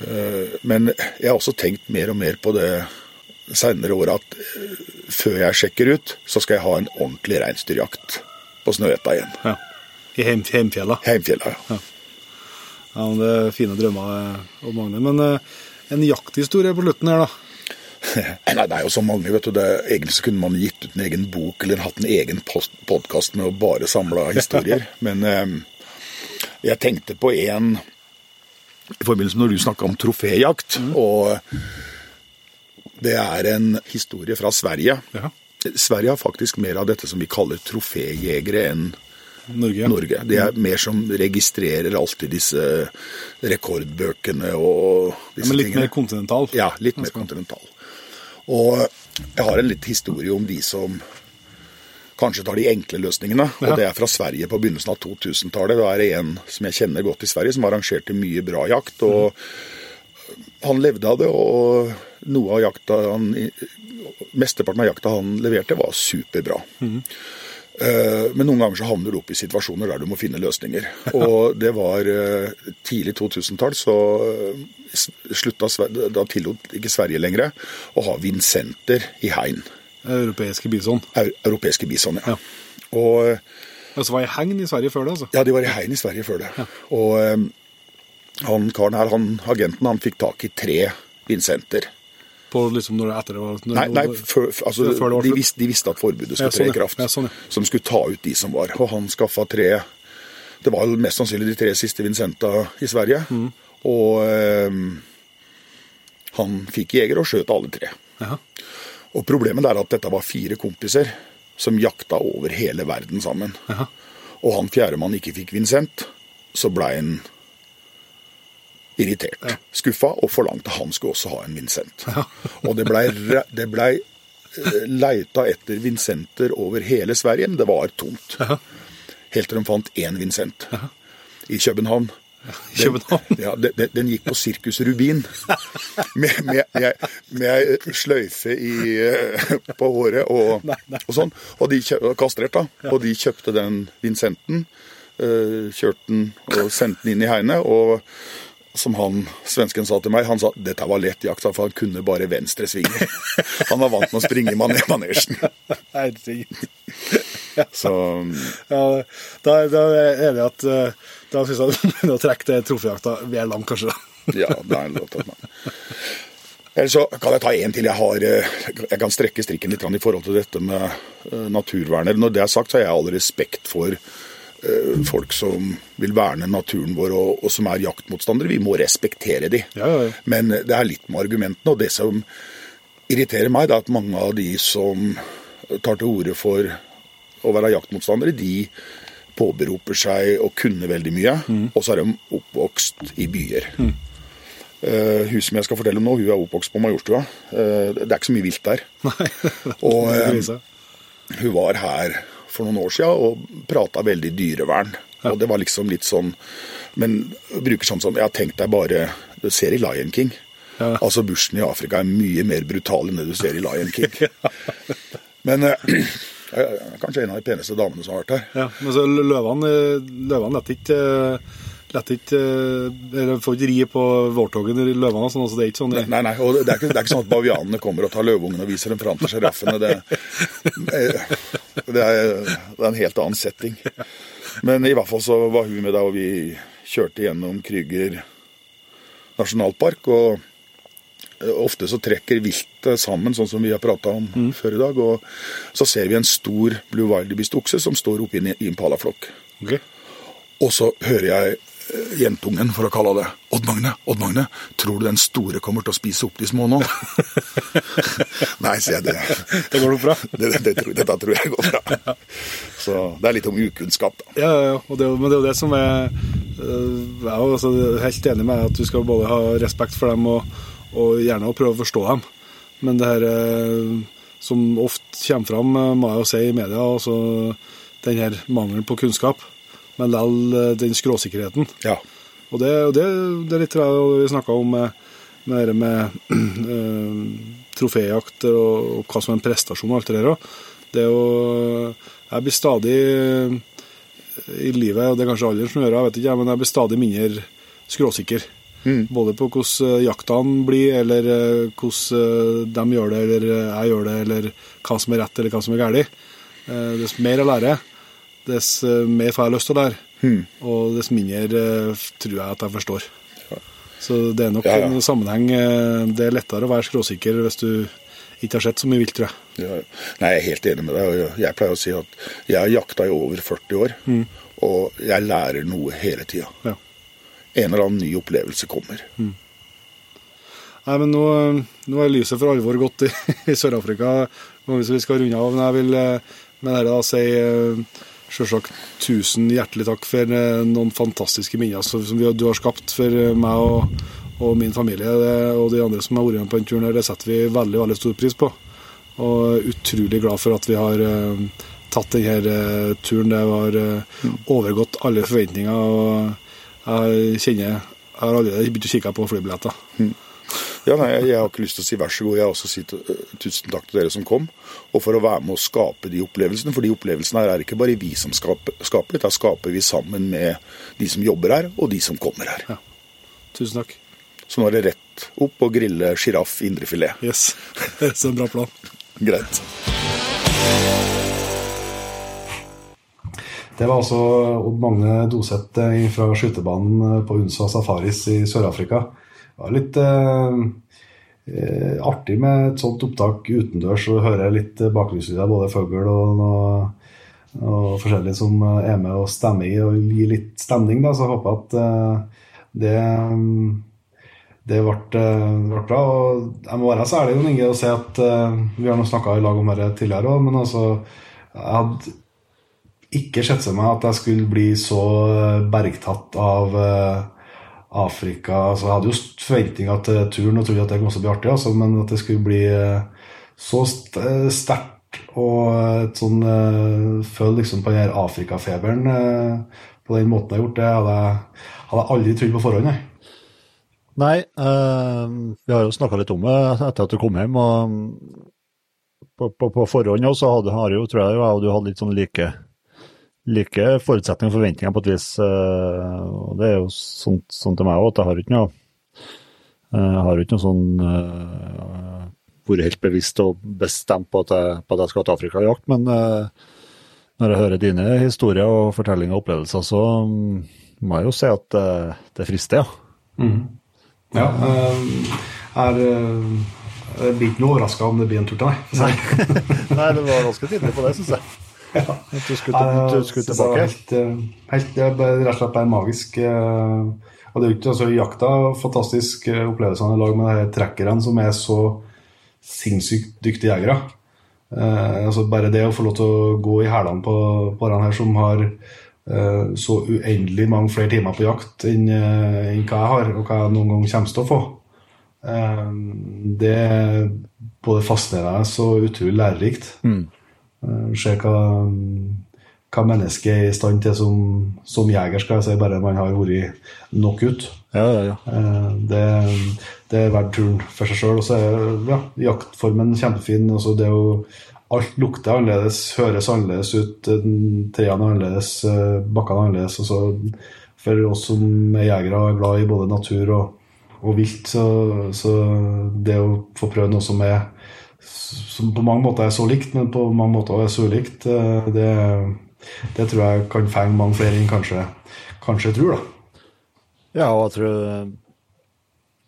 Eh, men jeg har også tenkt mer og mer på det seinere året at før jeg sjekker ut, så skal jeg ha en ordentlig reinsdyrjakt på Snøhetta igjen. ja. I heim, heimfjella. Heimfjella, ja. Ja, men det er fine drømmer, om Magne. Men eh, en jakthistorie på slutten her, da. Nei, det er jo så mange, vet du. Det, egentlig så kunne man gitt ut en egen bok eller hatt en egen podkast med å bare samle historier. Men eh, jeg tenkte på en i forbindelse med når du snakka om troféjakt. Og det er en historie fra Sverige. Ja. Sverige har faktisk mer av dette som vi kaller troféjegere enn Norge. Norge. Det er mer som registrerer alltid disse rekordbøkene og disse Men litt tingene. mer kontinental. Ja, litt mer kontinental. Og jeg har en litt historie om de som kanskje tar de enkle løsningene. Ja. Og det er fra Sverige på begynnelsen av 2000-tallet. Da er det en som jeg kjenner godt i Sverige, som arrangerte mye bra jakt. Og han levde av det, og noe av jakta han, Mesteparten av jakta han leverte, var superbra. Eh, Men noen ganger så havner du opp i situasjoner der du må finne løsninger. Og det var eh, tidlig 2000-tall, så eh, slutta Da tillot ikke Sverige lenger å ha Vincenter i hegn. Europeiske bison. Europeiske bison, ja. Ja. Og så var i hegn i Sverige før det, altså. ja, de var i hegn i Sverige før det. Og eh, han karen her, han, agenten, han fikk tak i tre Vincenter. På liksom når det etter det var Nei, nei før, altså, det var de, visste, de visste at forbudet skulle Ja, sånn, tre i kraft. Ja, sånn, ja. Som skulle ta ut de som var. Og han skaffa tre Det var mest sannsynlig de tre siste Vincenta i Sverige. Mm. Og eh, han fikk jeger og skjøt alle tre. Aha. Og problemet er at dette var fire kompiser som jakta over hele verden sammen. Aha. Og han fjerdemann ikke fikk Vincent, så blei han irritert. Skuffa og forlangte han skulle også ha en Vincent. Og det blei ble leita etter Vincenter over hele Sverige, men det var tomt. Helt til de fant én Vincent i København. Den, ja, den, den- gikk på Sirkus Rubin med, med, med, med ei sløyfe i, eh, på håret og, og sånn. Og de kastrert, da. Og de kjøpte den Vincenten, eh, kjørte den og sendte den inn i hegnet. Og som han svensken sa til meg, han sa dette var lett jakt, for han kunne bare venstre svinge. Han var vant med å springe i man manesjen. Herregud. Så Ja, da, da er det at eh, Da syns jeg du begynner å trekke det trofejakta mer langt, kanskje. ja, det er lov til. Eller så kan jeg ta en til. Jeg, har, eh, jeg kan strekke strikken litt i forhold til dette med naturvernet. Når det er sagt, så har jeg all respekt for eh, folk som vil verne naturen vår, og, og som er jaktmotstandere. Vi må respektere de. Ja, ja, ja. Men det er litt med argumentene. Og det som irriterer meg, det er at mange av de som tar til orde for å være jaktmotstandere, de påberoper seg å kunne veldig mye, Mm. og så er de oppvokst i byer. Eh, hun som jeg skal fortelle om nå, hun er oppvokst på Majorstua. Uh, det er ikke så mye vilt der. og eh, viser seg. hun var her for noen år siden og prata veldig dyrevern. Og det var liksom litt sånn Men bruker sånn som Jeg har tenkt deg bare Du ser i Lion King. Ja. Altså Bushen i Afrika er mye mer brutal enn det du ser i Lion King. Men eh, kanskje en av de peneste damene som har vært her. Ja, men så løvene Løvene lett ikke eh, lett ikke eh, Eller får ikke ri på vårtoget i løvene, sånn, altså det er ikke sånn Nei, nei, og det er, ikke, det er ikke sånn at bavianene kommer og tar løvungene og viser dem fram til sjiraffene. Det, er, det er en helt annen setting. Men i hvert fall så var hun med da, og vi kjørte gjennom Krüger nasjonalpark. Og ofte så trekker viltet sammen, sånn som vi har prata om før i dag. Og så ser vi en stor blue wildebeest-okse som står oppi en impalaflokk. Okay. Og så hører jeg jentungen, for å kalle det Odd Magne, Odd Magne, tror du den store kommer til å spise opp de små nå? Nei, sier jeg det. Det går nok bra. det, det, det dette tror jeg går bra. Så det er litt om ukunnskap, da. Ja, ja, ja. Og det, men det er jo det som er øh, Jeg er jo altså helt enig med deg at du skal både ha respekt for dem og, og gjerne å prøve å forstå dem. Men det her øh, som ofte kommer fram, øh, må jeg jo si i media, altså den her mangelen på kunnskap, men likevel den skråsikkerheten. Ja. Og det, og det, det er litt det vi snakka om med, med, det med øh, troféjakt og, og hva som er en prestasjon og alt det der. Det er jo Jeg blir stadig i livet, og det er kanskje alderen som gjør det, jeg vet ikke, men jeg blir stadig mindre skråsikker. Både på hvordan jaktene blir, eller hvordan de gjør det, eller jeg gjør det, eller hva som er rett, eller hva som er galt. Det er mer å lærer, dess øh, mer får jeg lyst til å lære. Og dess mindre øh, tror jeg at jeg forstår. Så det er nok Ja, ja. en sammenheng. øh, Det er lettere å være skråsikker hvis du ikke har sett så mye vilt, tror jeg. Ja, Nei, jeg er helt enig med deg. jeg- pleier å si at jeg har jakta i over 40 år, og jeg lærer noe hele tida. Ja. En eller annen ny opplevelse kommer. Nei, men nå, nå er lyset for alvor gått i, i Sør-Afrika. Hvis vi skal runde av, men jeg vil eh, med dette si selvsagt tusen hjertelig takk for eh, noen fantastiske minner som du har skapt for eh, meg og, og min familie og de andre som har vært med på den turen. her. Det setter vi veldig veldig stor pris på. Og utrolig glad for at vi har eh, tatt denne turen. Det har overgått alle forventninger. og Jeg kjenner Jeg har allerede begynt å kikke på flybilletter. Ja, nei, jeg har ikke lyst til å si vær så god. Jeg har også si uh, tusen takk til dere som kom. Og for å være med å skape de opplevelsene. For de opplevelsene her er ikke bare vi som skaper, skaper dette skaper vi sammen med de som jobber her, og de som kommer her. Ja. Tusen takk. Så nå er det rett opp og grille sjiraff indrefilet. Yes. Det er en bra plan. Greit. Det var altså Odd Magne Doseth eh, fra skytebanen eh, på Unsa Safaris i Sør-Afrika. Det litt eh, eh, artig med et sånt opptak utendørs og høre litt bakgrunnslyder, både fugl og noe, og forskjellige som er med og stemmer i og gir litt stemning. Da. Så jeg håper at eh, det det ble, ble, bra. og Jeg må være så ærlig Inge, og si at vi har nå snakka i lag om dette tidligere òg, men altså jeg hadde ikke sett for meg at jeg skulle bli så bergtatt av uh, Afrika. Altså, jeg hadde jo forventninger til turen og trodde at det også bli artig, altså, men at det skulle bli uh, så sterkt og et sånn uh, Føle liksom på den her Afrikafeberen på den måten jeg har gjort, det hadde jeg, hadde jeg aldri trodd på forhånd. Jeg. Nei, vi har jo snakka litt om det etter at du kom hjem. og På, på, på forhånd også hadde, har jo, tror jeg og du hadde litt sånn like like forutsetninger og forventninger på et vis. Eh, og det er jo sånn, sånn til meg òg, at jeg har ikke noe jeg har ikke noe sånn uh, vært helt bevisst og bestemt på at, jeg, på at jeg skal til Afrika i jakt, men uh, når jeg hører dine historier og fortellinger og opplevelser, så um, må jeg jo si at uh, det frister, ja. Mm. Ja. er jeg blir ikke noe overraska om det blir en tur til deg. Nei, det var ganske tidlig på det, syns jeg. Ja. Du skulle, du skulle tilbake? Helt, helt, det er rett og slett bare magisk. Og det er jo ikke altså, jakta fantastisk opplevelse i lag med de trekkerne som er så sinnssykt dyktige jegere. Eh, altså bare det å få lov til å gå i hælene på, på den her som har eh, så uendelig mange flere timer på jakt enn, enn hva jeg har, og hva jeg noen gang kommer til å få. Eh, det er både fascinerende og utrolig lærerikt. Mm. Eh, se hva, hva mennesket er i stand til som, som jeger, skal jeg si, bare man har vært nok ut. Ja, ja, ja. Eh, det, det, er verdt turen for seg sjøl. Og så er ja, jaktformen kjempefin. Altså det å, alt lukter annerledes, høres annerledes ut, trærne er annerledes, eh, bakkene er annerledes. Altså, for oss som er jegere og er glad i både natur og, og vilt, så, så det å få prøve noe som er som på mange måter er så likt, men på mange måter er så ulikt, eh, det, det tror jeg kan fenge mange flere enn kanskje, kanskje tror. da. Ja, og jeg tror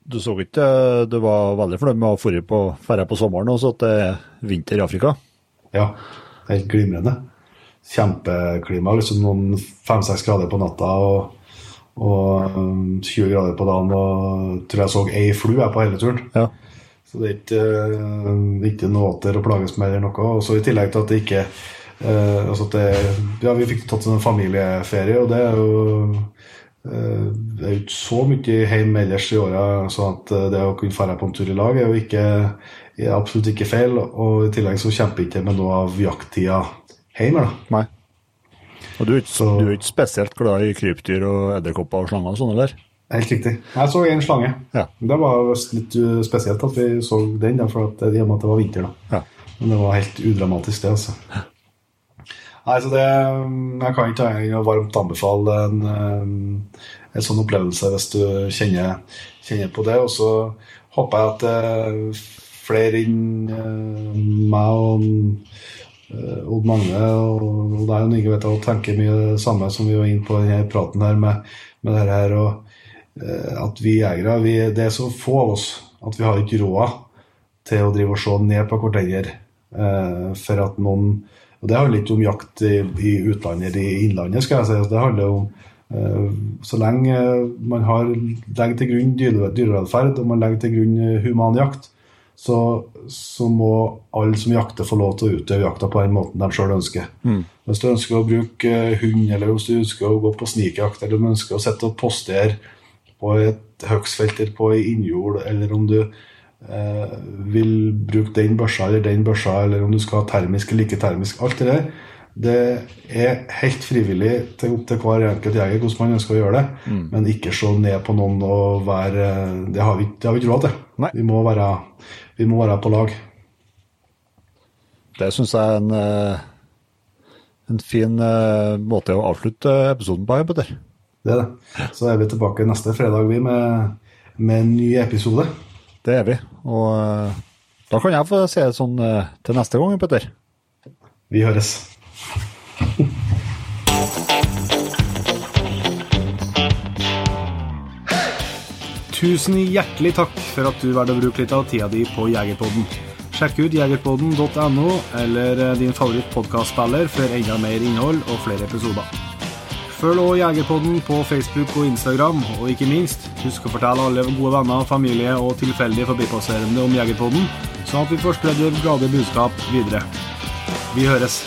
du så ikke Du var veldig fornøyd med å dra på ferie på sommeren og så at det er vinter i Afrika? Ja, helt glimrende. Kjempeklima. liksom Noen fem-seks grader på natta og, og 20 grader på dagen. og tror jeg så ei flue på hele turen. Ja. Så det er ikke, uh, ikke noe åter å plages med eller noe. Og så I tillegg til at det ikke uh, altså at det, Ja, vi fikk tatt en familieferie, og det er jo uh, det er jo ikke så mye hjemme ellers i åra, så at det å kunne dra på en tur i lag er jo ikke, er absolutt ikke feil. Og i tillegg så kjemper ikke med noe av jakttida hjemme. da. Nei. Og du er, ikke, så, du er ikke spesielt glad i krypdyr og edderkopper og slanger og sånn, eller? Helt riktig. Jeg så en slange. Ja. Det var litt spesielt at vi så den, for at, det var vinter. da. Ja. Men det var helt udramatisk, det. altså. Nei, så det, Jeg kan ikke annet varmt anbefale en, en, sånn opplevelse hvis du kjenner, kjenner på det. Og så håper jeg at uh, flere enn meg og Odd Magne og, deg og Inge vet jeg, tenker mye det samme som vi var inne på i denne praten her med, med det her. og Eh, at vi jegere vi, Det er så få av oss at vi har ikke råd til å drive og se ned på hverandre. Eh, for at noen Og det handler ikke om jakt i, i utlandet, i innlandet, skal jeg si. Det handler om eh, så lenge man har, legger til grunn dyrevelferd og man legger til grunn human jakt, så, så, må alle som jakter, få lov til å utøve jakta på den måten de sjøl ønsker. Mm. Hvis du ønsker å bruke hund, eller hvis du ønsker å gå på snikjakt, eller om du ønsker å sitte og postere på et høgsfelter på ei innjord, eller om du eh, vil bruke den børsa eller den børsa, eller om du skal ha termisk eller ikke termisk. Alt det der Det er helt frivillig til opp til hver enkelt jeger hvordan man ønsker å gjøre det, men ikke se ned på noen og være Det har vi, det har vi ikke råd til. Vi må, være, vi må være på lag. Det syns jeg er en, eh, en fin eh, måte å avslutte episoden på, Petter. Det er det. Så er vi tilbake neste fredag vi med, med en ny episode. Det er vi. Og eh, da kan jeg få si det sånn eh, til neste gang, Petter. Vi høres. Tusen hjertelig takk for at du valgte å bruke litt av tida di på Jegerpodden. Sjekk ut jegerpodden.no eller din favoritt favorittpodkastspiller for enda mer innhold og flere episoder. Følg også Jegerpodden på Facebook og Instagram, og ikke minst, husk å fortelle alle gode venner, familie og tilfeldige forbipasserende om Jegerpodden, sånn at vi får spredd glade budskap videre. Vi høres.